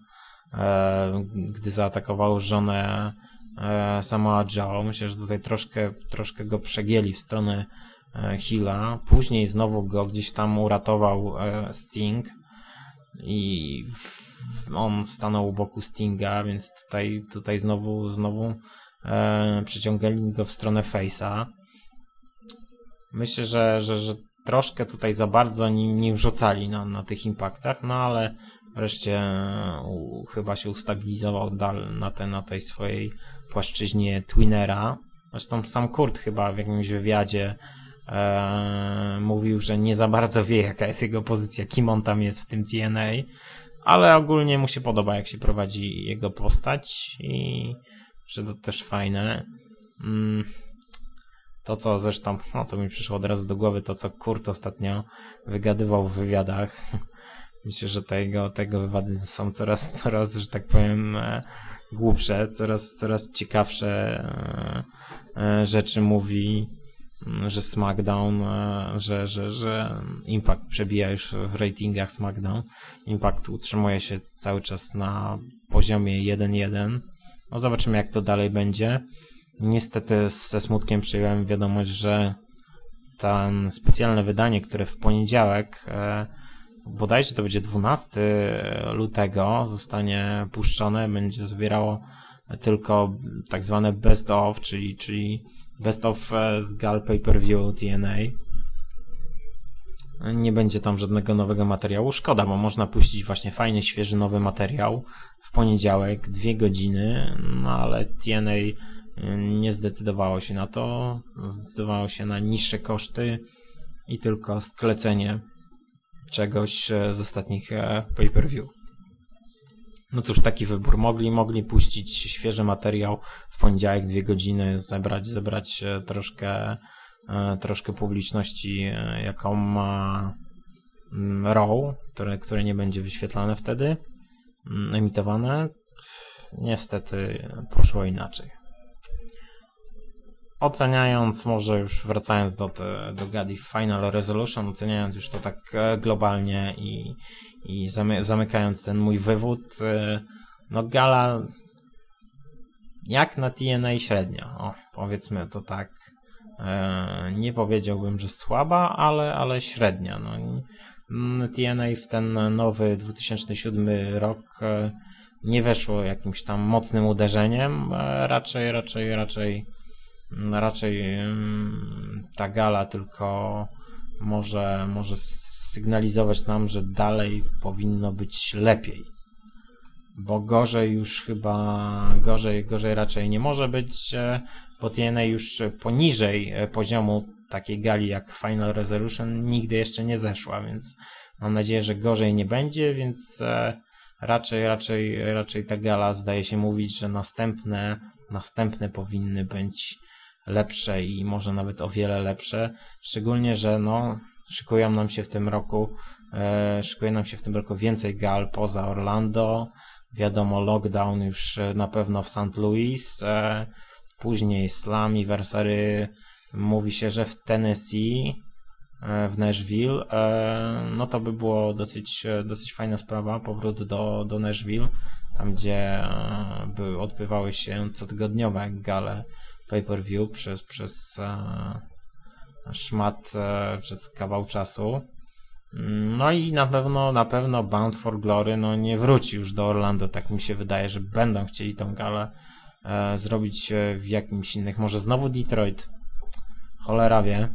e, gdy zaatakował żonę e, Samoa Joe. Myślę, że tutaj troszkę, troszkę go przegięli w stronę e. Później znowu go gdzieś tam uratował e, Sting i on stanął u boku Stinga, więc tutaj, tutaj znowu, znowu e, go w stronę Face'a. Myślę, że, że, że troszkę tutaj za bardzo nim nie wrzucali na, na tych impaktach, no ale wreszcie u, chyba się ustabilizował dal na, te, na tej swojej płaszczyźnie Twinera. Zresztą sam Kurt chyba w jakimś wywiadzie e, mówił, że nie za bardzo wie jaka jest jego pozycja, kim on tam jest w tym TNA, ale ogólnie mu się podoba jak się prowadzi jego postać i że to też fajne. Mm. To, co zresztą, no to mi przyszło od razu do głowy, to co Kurt ostatnio wygadywał w wywiadach. [laughs] Myślę, że tego, tego wywady są coraz, coraz, że tak powiem, e, głupsze, coraz, coraz ciekawsze e, e, rzeczy mówi, że SmackDown, e, że, że, że Impact przebija już w ratingach SmackDown. Impact utrzymuje się cały czas na poziomie 1-1. No zobaczymy, jak to dalej będzie. Niestety ze smutkiem przyjąłem wiadomość, że ten specjalne wydanie, które w poniedziałek, e, bodajże to będzie 12 lutego, zostanie puszczone, będzie zbierało tylko tak zwane best of, czyli, czyli best of e, z gal pay-per-view TNA. Nie będzie tam żadnego nowego materiału. Szkoda, bo można puścić właśnie fajny, świeży, nowy materiał w poniedziałek, dwie godziny, no ale TNA nie zdecydowało się na to. Zdecydowało się na niższe koszty i tylko sklecenie czegoś e, z ostatnich e, pay-per-view. No cóż, taki wybór. Mogli, mogli puścić świeży materiał w poniedziałek, dwie godziny, zebrać, zebrać e, troszkę, e, troszkę publiczności, e, jaką ma mm, Raw, które, które nie będzie wyświetlane wtedy, mm, emitowane. niestety poszło inaczej. Oceniając, może już wracając do, te, do Gadi Final Resolution, oceniając już to tak e, globalnie i, i zamy, zamykając ten mój wywód, e, no gala jak na TNA średnio, o, powiedzmy to tak. E, nie powiedziałbym, że słaba, ale, ale średnia. No. Mm, TNA w ten nowy 2007 rok nie weszło jakimś tam mocnym uderzeniem, raczej, raczej, raczej raczej mm, ta gala tylko może, może sygnalizować nam, że dalej powinno być lepiej. Bo gorzej już chyba, gorzej, gorzej raczej nie może być, e, bo TNA już poniżej e, poziomu takiej gali jak Final Resolution nigdy jeszcze nie zeszła, więc mam nadzieję, że gorzej nie będzie, więc e, raczej, raczej, raczej ta gala zdaje się mówić, że następne, następne powinny być lepsze i może nawet o wiele lepsze, szczególnie, że no, szykują nam się w tym roku, e, szykuje nam się w tym roku więcej gal poza Orlando, wiadomo, lockdown już e, na pewno w St. Louis, e, później Slammiversary, mówi się, że w Tennessee, e, w Nashville, e, no to by było dosyć, e, dosyć fajna sprawa, powrót do, do Nashville, tam gdzie e, by odbywały się cotygodniowe gale pay-per-view przez, przez e, szmat, e, przez kawał czasu. No i na pewno, na pewno Bound for Glory no nie wróci już do Orlando, tak mi się wydaje, że będą chcieli tą galę e, zrobić e, w jakimś innych, może znowu Detroit, cholera wie.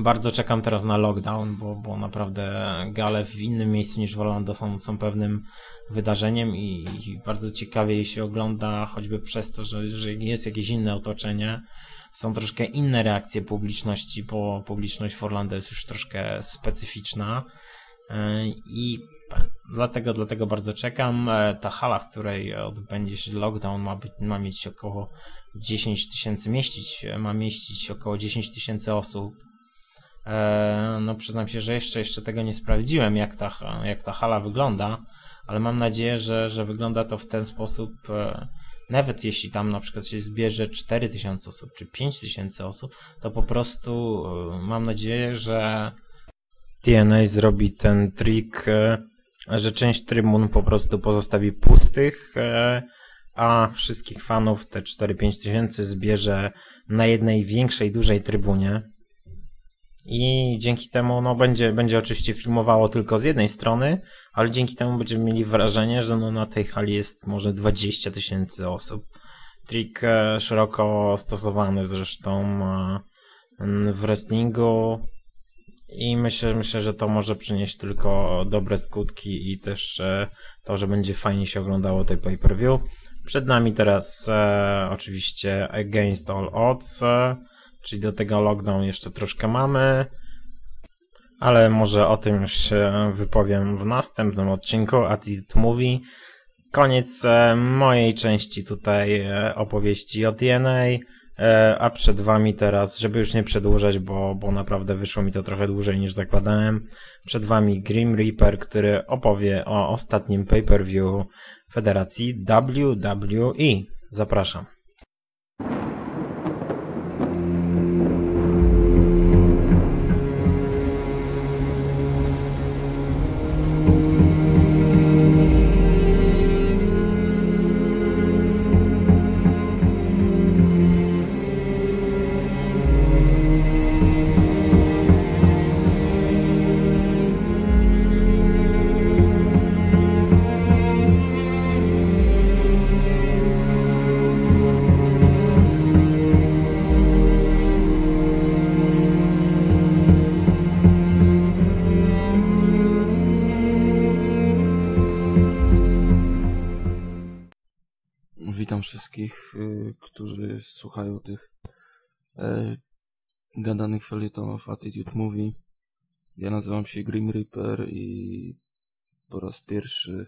Bardzo czekam teraz na lockdown, bo, bo naprawdę gale w innym miejscu niż w Orlando są, są pewnym wydarzeniem i, i bardzo ciekawie jej się ogląda, choćby przez to, że, że jest jakieś inne otoczenie są troszkę inne reakcje publiczności, bo publiczność w Orlando jest już troszkę specyficzna e, i dlatego, dlatego bardzo czekam. E, ta hala, w której odbędzie się lockdown ma, być, ma mieć około 10 tysięcy, mieścić, ma mieścić około 10 tysięcy osób. E, no przyznam się, że jeszcze, jeszcze tego nie sprawdziłem, jak ta, jak ta hala wygląda, ale mam nadzieję, że, że wygląda to w ten sposób, nawet jeśli tam na przykład się zbierze 4000 osób czy 5000 osób, to po prostu e, mam nadzieję, że TNA zrobi ten trik, e, że część trybun po prostu pozostawi pustych, e, a wszystkich fanów, te 4-5 tysięcy, zbierze na jednej większej, dużej trybunie. I dzięki temu no, będzie, będzie oczywiście filmowało tylko z jednej strony, ale dzięki temu będziemy mieli wrażenie, że no, na tej hali jest może 20 tysięcy osób. Trik e, szeroko stosowany zresztą e, w wrestlingu i myślę, myślę, że to może przynieść tylko dobre skutki i też e, to, że będzie fajnie się oglądało tej pay-per-view. Przed nami teraz oczywiście Against All Odds, czyli do tego lockdown jeszcze troszkę mamy, ale może o tym już się wypowiem w następnym odcinku Attitude Movie. Koniec e, mojej części tutaj e, opowieści o TNA, e, a przed wami teraz, żeby już nie przedłużać, bo, bo naprawdę wyszło mi to trochę dłużej niż zakładałem, przed wami Grim Reaper, który opowie o ostatnim pay-per-view Federacji WWE. Zapraszam. Nazywam się Grim Reaper i po raz pierwszy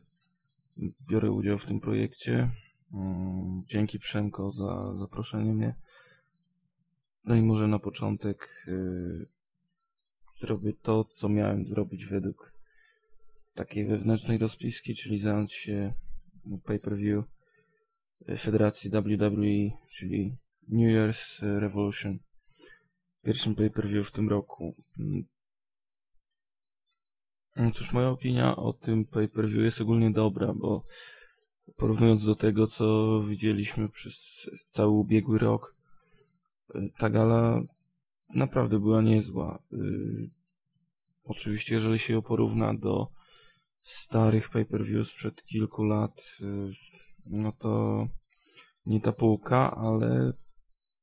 biorę udział w tym projekcie. Mm, Dzięki Przemko za zaproszenie mnie. No i może na początek y, zrobię to, co miałem zrobić według takiej wewnętrznej rozpiski, czyli zająć się pay-per-view Federacji WWE, czyli New Year's Revolution. Pierwszym pay-per-view w tym roku. No cóż, moja opinia o tym pay-per-view jest ogólnie dobra, bo porównując do tego, co widzieliśmy przez cały ubiegły rok, y, ta gala naprawdę była niezła. Y, Oczywiście, jeżeli się ją porówna do starych pay-per-view sprzed kilku lat, y, no to nie ta półka, ale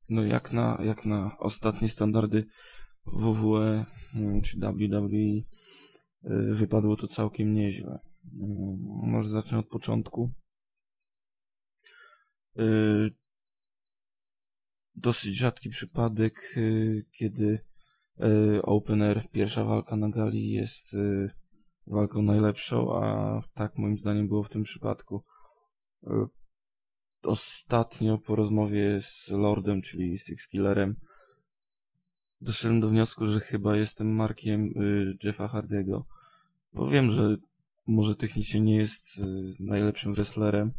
no jak na, jak na ostatnie standardy WWE czy WWE wypadło to całkiem nieźle. Mm, Może zacznę od początku. Y, Dosyć rzadki przypadek, y, kiedy y, opener, pierwsza walka na gali jest y, walką najlepszą, a tak moim zdaniem było w tym przypadku. Y, Ostatnio po rozmowie z Lordem, czyli Six Killerem, doszedłem do wniosku, że chyba jestem markiem y, Jeffa Hardego. Bo wiem, że może technicznie nie jest y, najlepszym wrestlerem,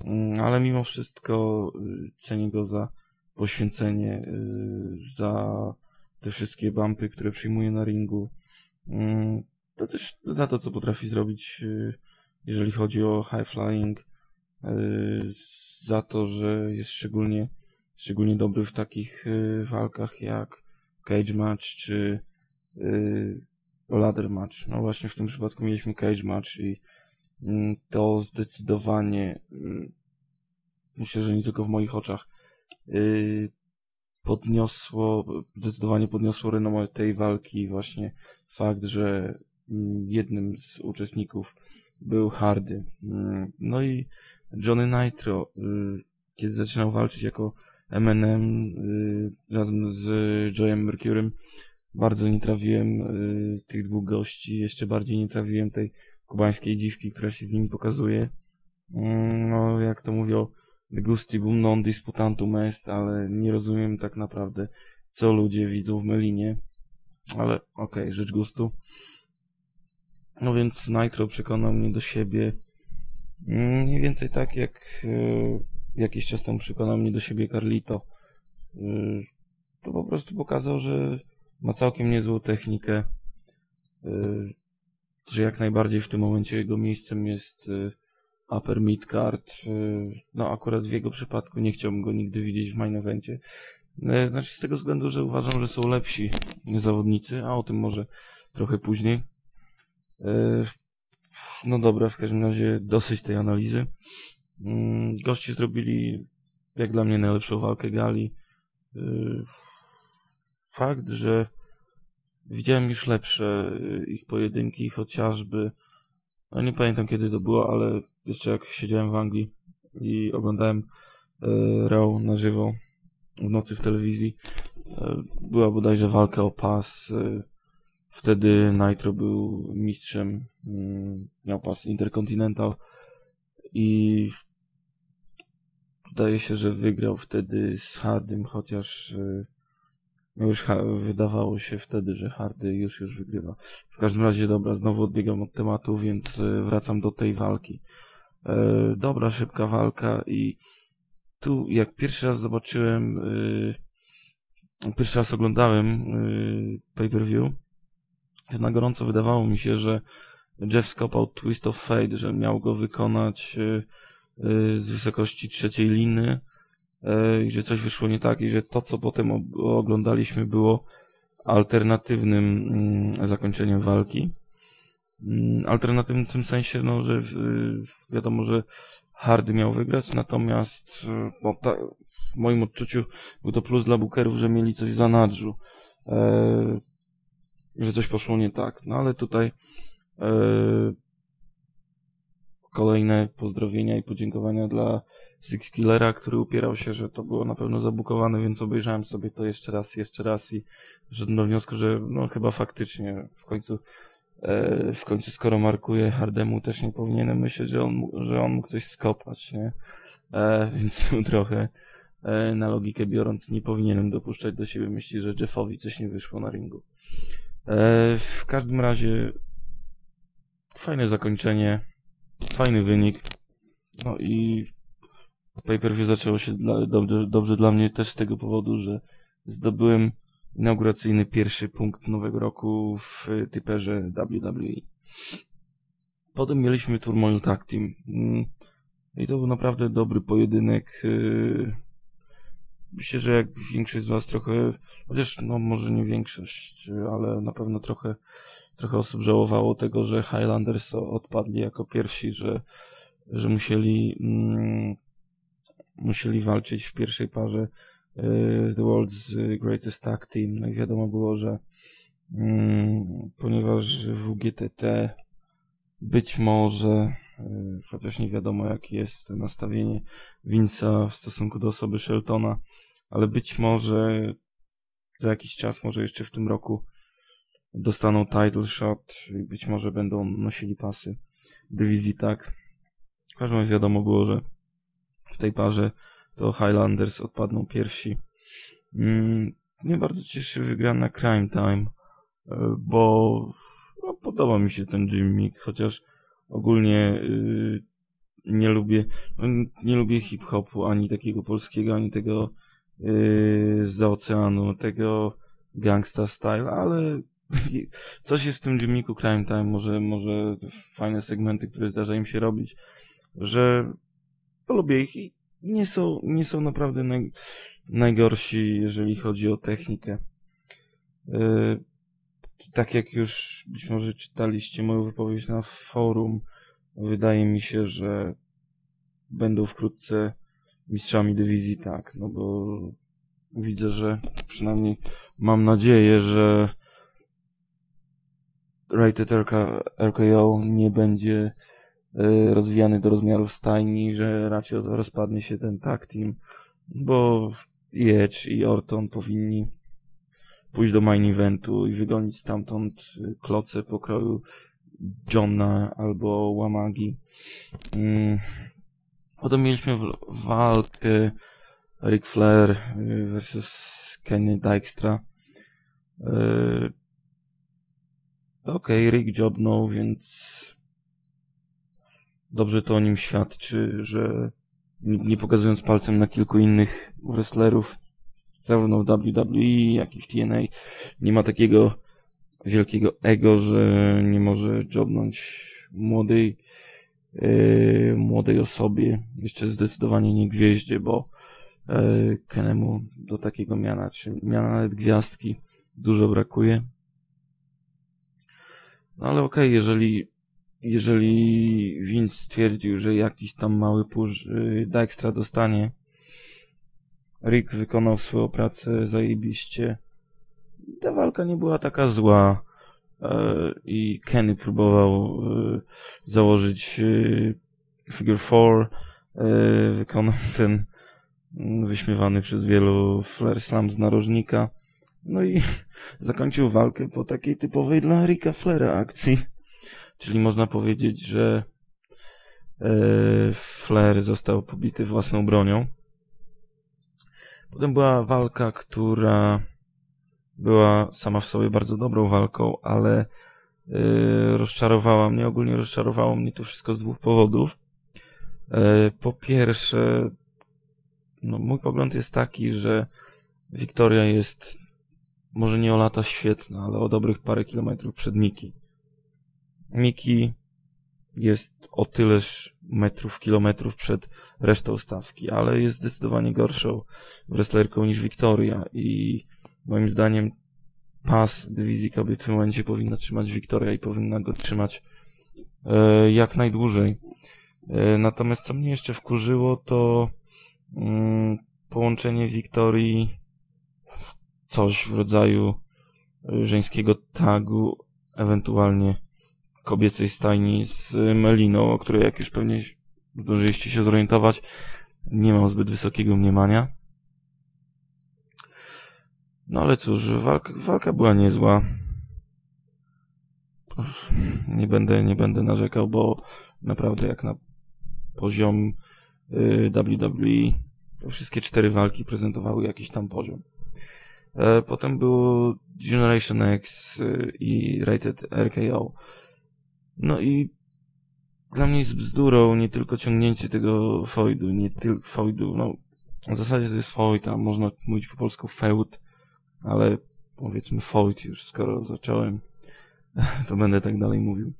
mm, ale mimo wszystko y, cenię go za poświęcenie, y, za te wszystkie bumpy, które przyjmuje na ringu. Mm, To też za to, co potrafi zrobić, jeżeli chodzi o high flying, za to, że jest szczególnie, szczególnie dobry w takich walkach jak cage match czy ladder match. No właśnie w tym przypadku mieliśmy cage match i mm, to zdecydowanie mm, myślę, że nie tylko w moich oczach y, podniosło, zdecydowanie podniosło renomę tej walki właśnie fakt, że mm, jednym z uczestników był Hardy. No i Johnny Nitro, y, kiedy zaczynał walczyć jako Eminem y, razem z Joe'em Mercurym, bardzo nie trawiłem y, tych dwóch gości, jeszcze bardziej nie trawiłem tej kubańskiej dziwki, która się z nimi pokazuje. Mm, No, jak to mówią, gustibum non disputantum est, ale nie rozumiem tak naprawdę, co ludzie widzą w Melinie. Ale okej, rzecz gustu. No więc Nitro przekonał mnie do siebie. Mm, Mniej więcej tak jak e, jakiś czas temu przekonał mnie do siebie Carlito. E, To po prostu pokazał, że ma całkiem niezłą technikę. e, Że jak najbardziej w tym momencie jego miejscem jest e, upper midcard. e, No akurat w jego przypadku nie chciałbym go nigdy widzieć w main evencie. Znaczy z tego względu, że uważam, że są lepsi zawodnicy, a o tym może trochę później. No dobra, w każdym razie dosyć tej analizy. Mm, Goście zrobili, jak dla mnie, najlepszą walkę gali. Fakt, że widziałem już lepsze e, ich pojedynki, chociażby. No nie pamiętam kiedy to było, ale jeszcze jak siedziałem w Anglii i oglądałem e, Raw na żywo w nocy w telewizji, e, była bodajże walka o pas. Wtedy Nitro był mistrzem, miał pas Intercontinental i zdaje się, że wygrał wtedy z Hardym, chociaż no już wydawało się wtedy, że Hardy już już wygrywa. W każdym razie dobra, znowu odbiegam od tematu, więc e, wracam do tej walki. E, dobra, szybka walka i tu jak pierwszy raz zobaczyłem, e, pierwszy raz oglądałem e, pay-per-view, na gorąco wydawało mi się, że Jeff skopał Twist of Fate, że miał go wykonać e, e, z wysokości trzeciej liny i że coś wyszło nie tak i że to, co potem oglądaliśmy było alternatywnym mm, zakończeniem walki. Mm, Alternatywnym w tym sensie, no, że wiadomo, że Hardy miał wygrać, natomiast no, ta, w moim odczuciu był to plus dla Bookerów, że mieli coś w zanadrzu. E, że coś poszło nie tak. No ale tutaj e, kolejne pozdrowienia i podziękowania dla Six Killera, który upierał się, że to było na pewno zabukowane, więc obejrzałem sobie to jeszcze raz, jeszcze raz i doszedłem do wniosku, że no chyba faktycznie w końcu e, w końcu skoro markuje Hardemu też nie powinienem myśleć, że on, że on mógł coś skopać, nie? E, [laughs] więc trochę e, na logikę biorąc nie powinienem dopuszczać do siebie myśli, że Jeffowi coś nie wyszło na ringu. E, w każdym razie fajne zakończenie, fajny wynik. No i pay-per-view zaczęło się dla, dobrze, dobrze dla mnie też z tego powodu, że zdobyłem inauguracyjny pierwszy punkt nowego roku w typerze WWE. Potem mieliśmy Turmoil Tag Team. Mm, I to był naprawdę dobry pojedynek. Yy, Myślę, że jak większość z Was trochę, chociaż no może nie większość, ale na pewno trochę, trochę osób żałowało tego, że Highlanders odpadli jako pierwsi, że, że musieli, mm, musieli walczyć w pierwszej parze y, The World's Greatest Tag Team. No i wiadomo było, że mm, ponieważ WGTT być może, y, chociaż nie wiadomo jakie jest nastawienie Vince'a w stosunku do osoby Sheltona, ale być może za jakiś czas, może jeszcze w tym roku dostaną title shot i być może będą nosili pasy dywizji tak. W każdym razie wiadomo było, że w tej parze to Highlanders odpadną pierwsi. Mm, mnie bardzo cieszy wygrana Crime Time, e, bo no, podoba mi się ten gimmick, chociaż ogólnie y, nie lubię, no, nie lubię hip-hopu, ani takiego polskiego, ani tego yy, z oceanu, tego gangsta style, ale [laughs] coś jest w tym dzienniku Crime Time, może, może fajne segmenty, które zdarza im się robić, że lubię ich i nie są, nie są naprawdę naj, najgorsi, jeżeli chodzi o technikę. Yy, tak jak już być może czytaliście moją wypowiedź na forum, wydaje mi się, że będą wkrótce mistrzami dywizji, tak, no bo widzę, że przynajmniej mam nadzieję, że Rated RK, RKO nie będzie rozwijany do rozmiarów stajni, że raczej rozpadnie się ten tag team, bo Edge i Orton powinni pójść do main eventu i wygonić stamtąd y, kloce pokroju Johna albo Łamagi. Mm. Potem mieliśmy walkę Ric Flair y, versus Kenny Dykstra. Okej, okay, Rick jobnął, więc dobrze to o nim świadczy, że nie pokazując palcem na kilku innych wrestlerów, zarówno w WWE, jak i w TNA, nie ma takiego wielkiego ego, że nie może jobnąć młodej, yy, młodej osobie, jeszcze zdecydowanie nie gwieździe, bo yy, Kenemu do takiego miana, czy miana nawet gwiazdki dużo brakuje. No ale okej, okay, jeżeli, jeżeli Vince stwierdził, że jakiś tam mały push yy, Dijkstra dostanie, Rick wykonał swoją pracę zajebiście. Ta walka nie była taka zła yy, i Kenny próbował yy, założyć yy, figure four, yy, wykonał [laughs] ten wyśmiewany przez wielu flare slam z narożnika. No i [laughs] zakończył walkę po takiej typowej dla Ricka Flera akcji. Czyli można powiedzieć, że e, Flair został pobity własną bronią. Potem była walka, która była sama w sobie bardzo dobrą walką, ale e, rozczarowała mnie, ogólnie rozczarowało mnie to wszystko z dwóch powodów. E, po pierwsze, no, mój pogląd jest taki, że Wiktoria jest może nie o lata świetna, ale o dobrych parę kilometrów przed Miki. Miki jest o tyleż metrów, kilometrów przed resztą stawki, ale jest zdecydowanie gorszą wrestlerką niż Wiktoria i moim zdaniem pas dywizji kobiet w tym momencie powinna trzymać Wiktoria i powinna go trzymać e, jak najdłużej. E, natomiast co mnie jeszcze wkurzyło, to mm, połączenie Wiktorii coś w rodzaju żeńskiego tagu, ewentualnie kobiecej stajni z Meliną, o której jak już pewnie zdążyliście się zorientować, nie mam zbyt wysokiego mniemania. No ale cóż, walka, walka była niezła. Nie będę, nie będę narzekał, bo naprawdę jak na poziom y, WWE wszystkie cztery walki prezentowały jakiś tam poziom. E, potem było Generation X e, i Rated RKO. No i dla mnie jest bzdurą nie tylko ciągnięcie tego feudu, nie tylko feudu, no w zasadzie to jest feud, a można mówić po polsku feud, ale powiedzmy feud już, skoro zacząłem, [laughs] to będę tak dalej mówił.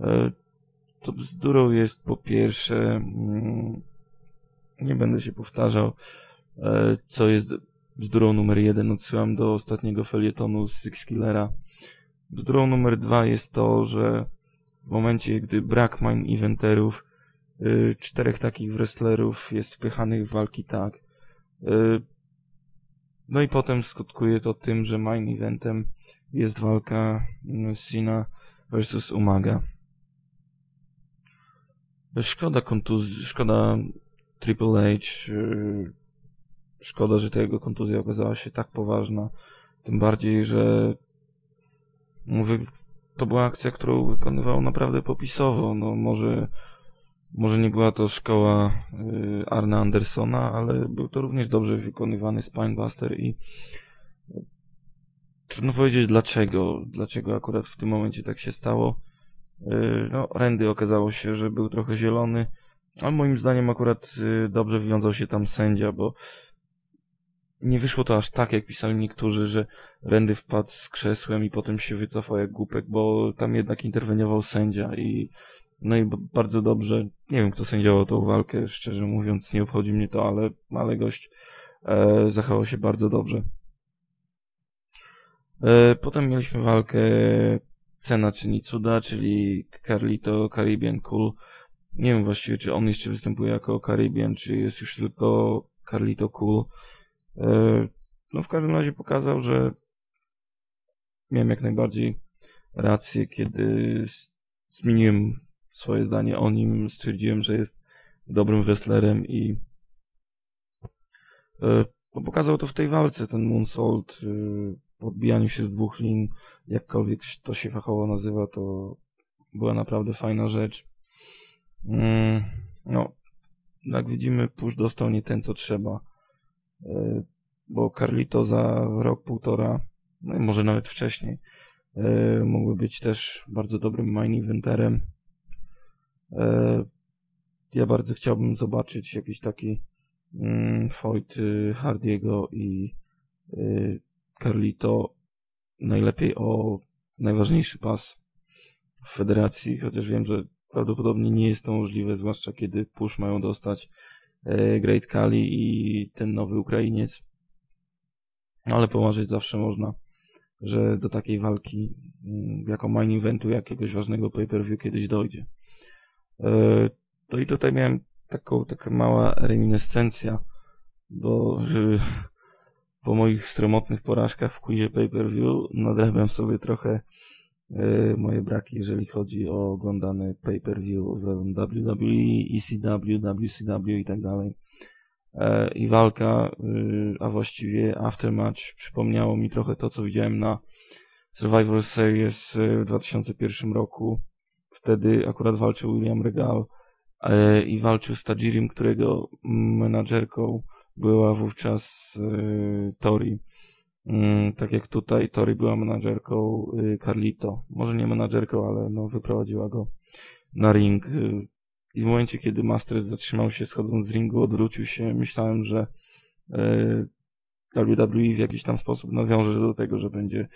E, To bzdurą jest po pierwsze, mm, nie będę się powtarzał, e, co jest bzdurą numer jeden, odsyłam do ostatniego felietonu z Six Killera. Bzdurą numer dwa jest to, że w momencie, gdy brak main eventerów, y, czterech takich wrestlerów jest wpychanych w walki tak. Y, no i potem skutkuje to tym, że main eventem jest walka mm, Cena versus Umaga. Szkoda kontuzji, szkoda Triple H, y, szkoda, że ta jego kontuzja okazała się tak poważna. Tym bardziej, że mówię, to była akcja, którą wykonywał naprawdę popisowo. No może, może nie była to szkoła y, Arna Andersona, ale był to również dobrze wykonywany Spinebuster i trudno powiedzieć dlaczego, dlaczego akurat w tym momencie tak się stało. Y, no, Randy okazało się, że był trochę zielony, a moim zdaniem akurat y, dobrze wywiązał się tam sędzia, bo nie wyszło to aż tak, jak pisali niektórzy, że Randy wpadł z krzesłem i potem się wycofał jak głupek, bo tam jednak interweniował sędzia i no i bardzo dobrze, nie wiem kto sędziował tą walkę, szczerze mówiąc nie obchodzi mnie to, ale, ale gość e, zachował się bardzo dobrze. E, potem mieliśmy walkę Cena czyni cuda, czyli Carlito Caribbean Cool. Nie wiem właściwie, czy on jeszcze występuje jako Caribbean, czy jest już tylko Carlito Cool. E, No w każdym razie pokazał, że miałem jak najbardziej rację, kiedy zmieniłem swoje zdanie o nim, stwierdziłem, że jest dobrym wrestlerem i e, no pokazał to w tej walce, ten moonsault, e, podbijaniu się z dwóch lin, jakkolwiek to się fachowo nazywa, to była naprawdę fajna rzecz. Mm, No, jak widzimy, Push dostał nie ten, co trzeba. E, Bo Carlito za rok, półtora, no i może nawet wcześniej, e, mógłby być też bardzo dobrym main eventerem. E, Ja bardzo chciałbym zobaczyć jakiś taki mm, fight y, Hardiego i y, Carlito najlepiej o najważniejszy pas w federacji, chociaż wiem, że prawdopodobnie nie jest to możliwe, zwłaszcza kiedy Push mają dostać Great Kali i ten nowy Ukrainiec. Ale pomarzyć zawsze można, że do takiej walki mm, jako main eventu jakiegoś ważnego pay-per-view kiedyś dojdzie. E, To i tutaj miałem taką, taka mała reminiscencja, bo [laughs] po moich stromotnych porażkach w quizie pay-per-view nadrabiam sobie trochę e, moje braki, jeżeli chodzi o oglądane pay-per-view w WWE, ECW, WCW i tak dalej. E, I walka, y, a właściwie aftermatch przypomniało mi trochę to, co widziałem na Survivor Series w 2001 roku. Wtedy akurat walczył William Regal e, i walczył z Tajirim, którego menadżerką była wówczas Tori. Mm, tak jak tutaj Tori była menadżerką y, Carlito. Może nie menadżerką, ale no wyprowadziła go na ring. y, I w momencie, kiedy Masters zatrzymał się schodząc z ringu, odwrócił się, myślałem, że y, WWE w jakiś tam sposób nawiąże do tego, że będzie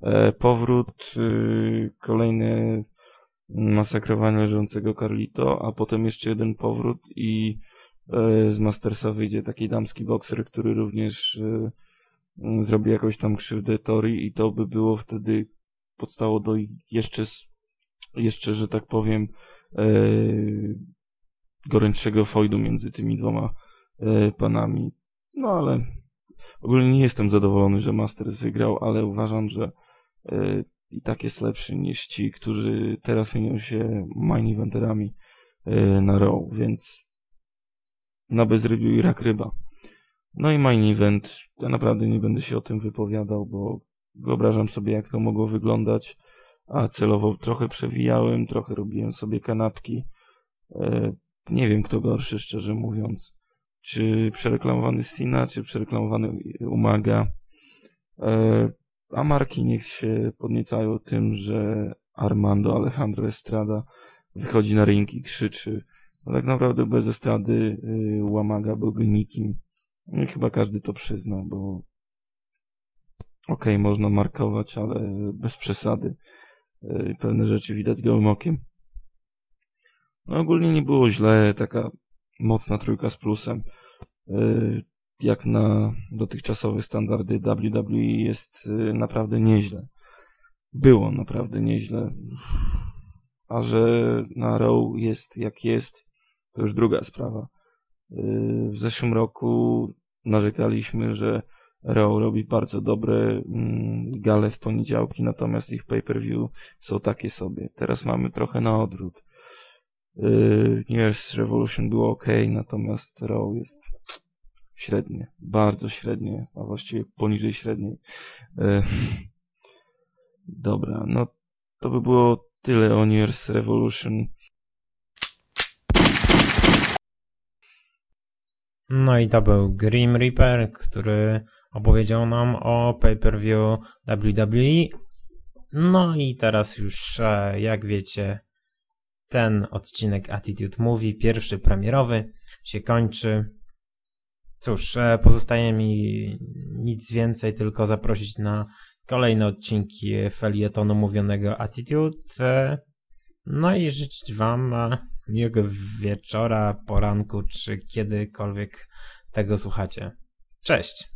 e, powrót, y, kolejne masakrowanie leżącego Carlito, a potem jeszcze jeden powrót i e, z Mastersa wyjdzie taki damski bokser, który również zrobi jakąś tam krzywdę Tori i to by było wtedy podstało do jeszcze, jeszcze że tak powiem, e, gorętszego fojdu między tymi dwoma e, panami. No ale ogólnie nie jestem zadowolony, że Masters wygrał, ale uważam, że e, i tak jest lepszy niż ci, którzy teraz mienią się main eventerami na Raw, więc na bezrybiu i rak ryba. No i main event, ja naprawdę nie będę się o tym wypowiadał, bo wyobrażam sobie jak to mogło wyglądać, a celowo trochę przewijałem, trochę robiłem sobie kanapki. E, nie wiem kto gorszy, szczerze mówiąc. Czy przereklamowany Sina, czy przereklamowany Umaga. E, a marki niech się podniecają tym, że Armando Alejandro Estrada wychodzi na ring i krzyczy. No tak naprawdę bez estrady y, Łamaga byłby nikim. No i chyba każdy to przyzna, bo okej, można markować, ale bez przesady. Y, Pewne rzeczy widać gołym okiem. No ogólnie nie było źle, taka mocna trójka z plusem. Y, Jak na dotychczasowe standardy WWE jest y, naprawdę nieźle. Było naprawdę nieźle. A że na Raw jest jak jest, to już druga sprawa. Y, W zeszłym roku narzekaliśmy, że Raw robi bardzo dobre mm, gale w poniedziałki, natomiast ich pay-per-view są takie sobie. Teraz mamy trochę na odwrót. Yy, New Year's Revolution było ok, natomiast Raw jest średnie, bardzo średnie, a właściwie poniżej średniej. Yy, [laughs] Dobra, no to by było tyle o New Year's Revolution. No i to był Grim Reaper, który opowiedział nam o pay-per-view WWE. No i teraz już, e, jak wiecie, ten odcinek Attitude Movie, pierwszy premierowy, się kończy. Cóż, e, pozostaje mi nic więcej, tylko zaprosić na kolejne odcinki felietonu mówionego Attitude. e, No i życzyć Wam miłego wieczora, poranku, czy kiedykolwiek tego słuchacie. Cześć!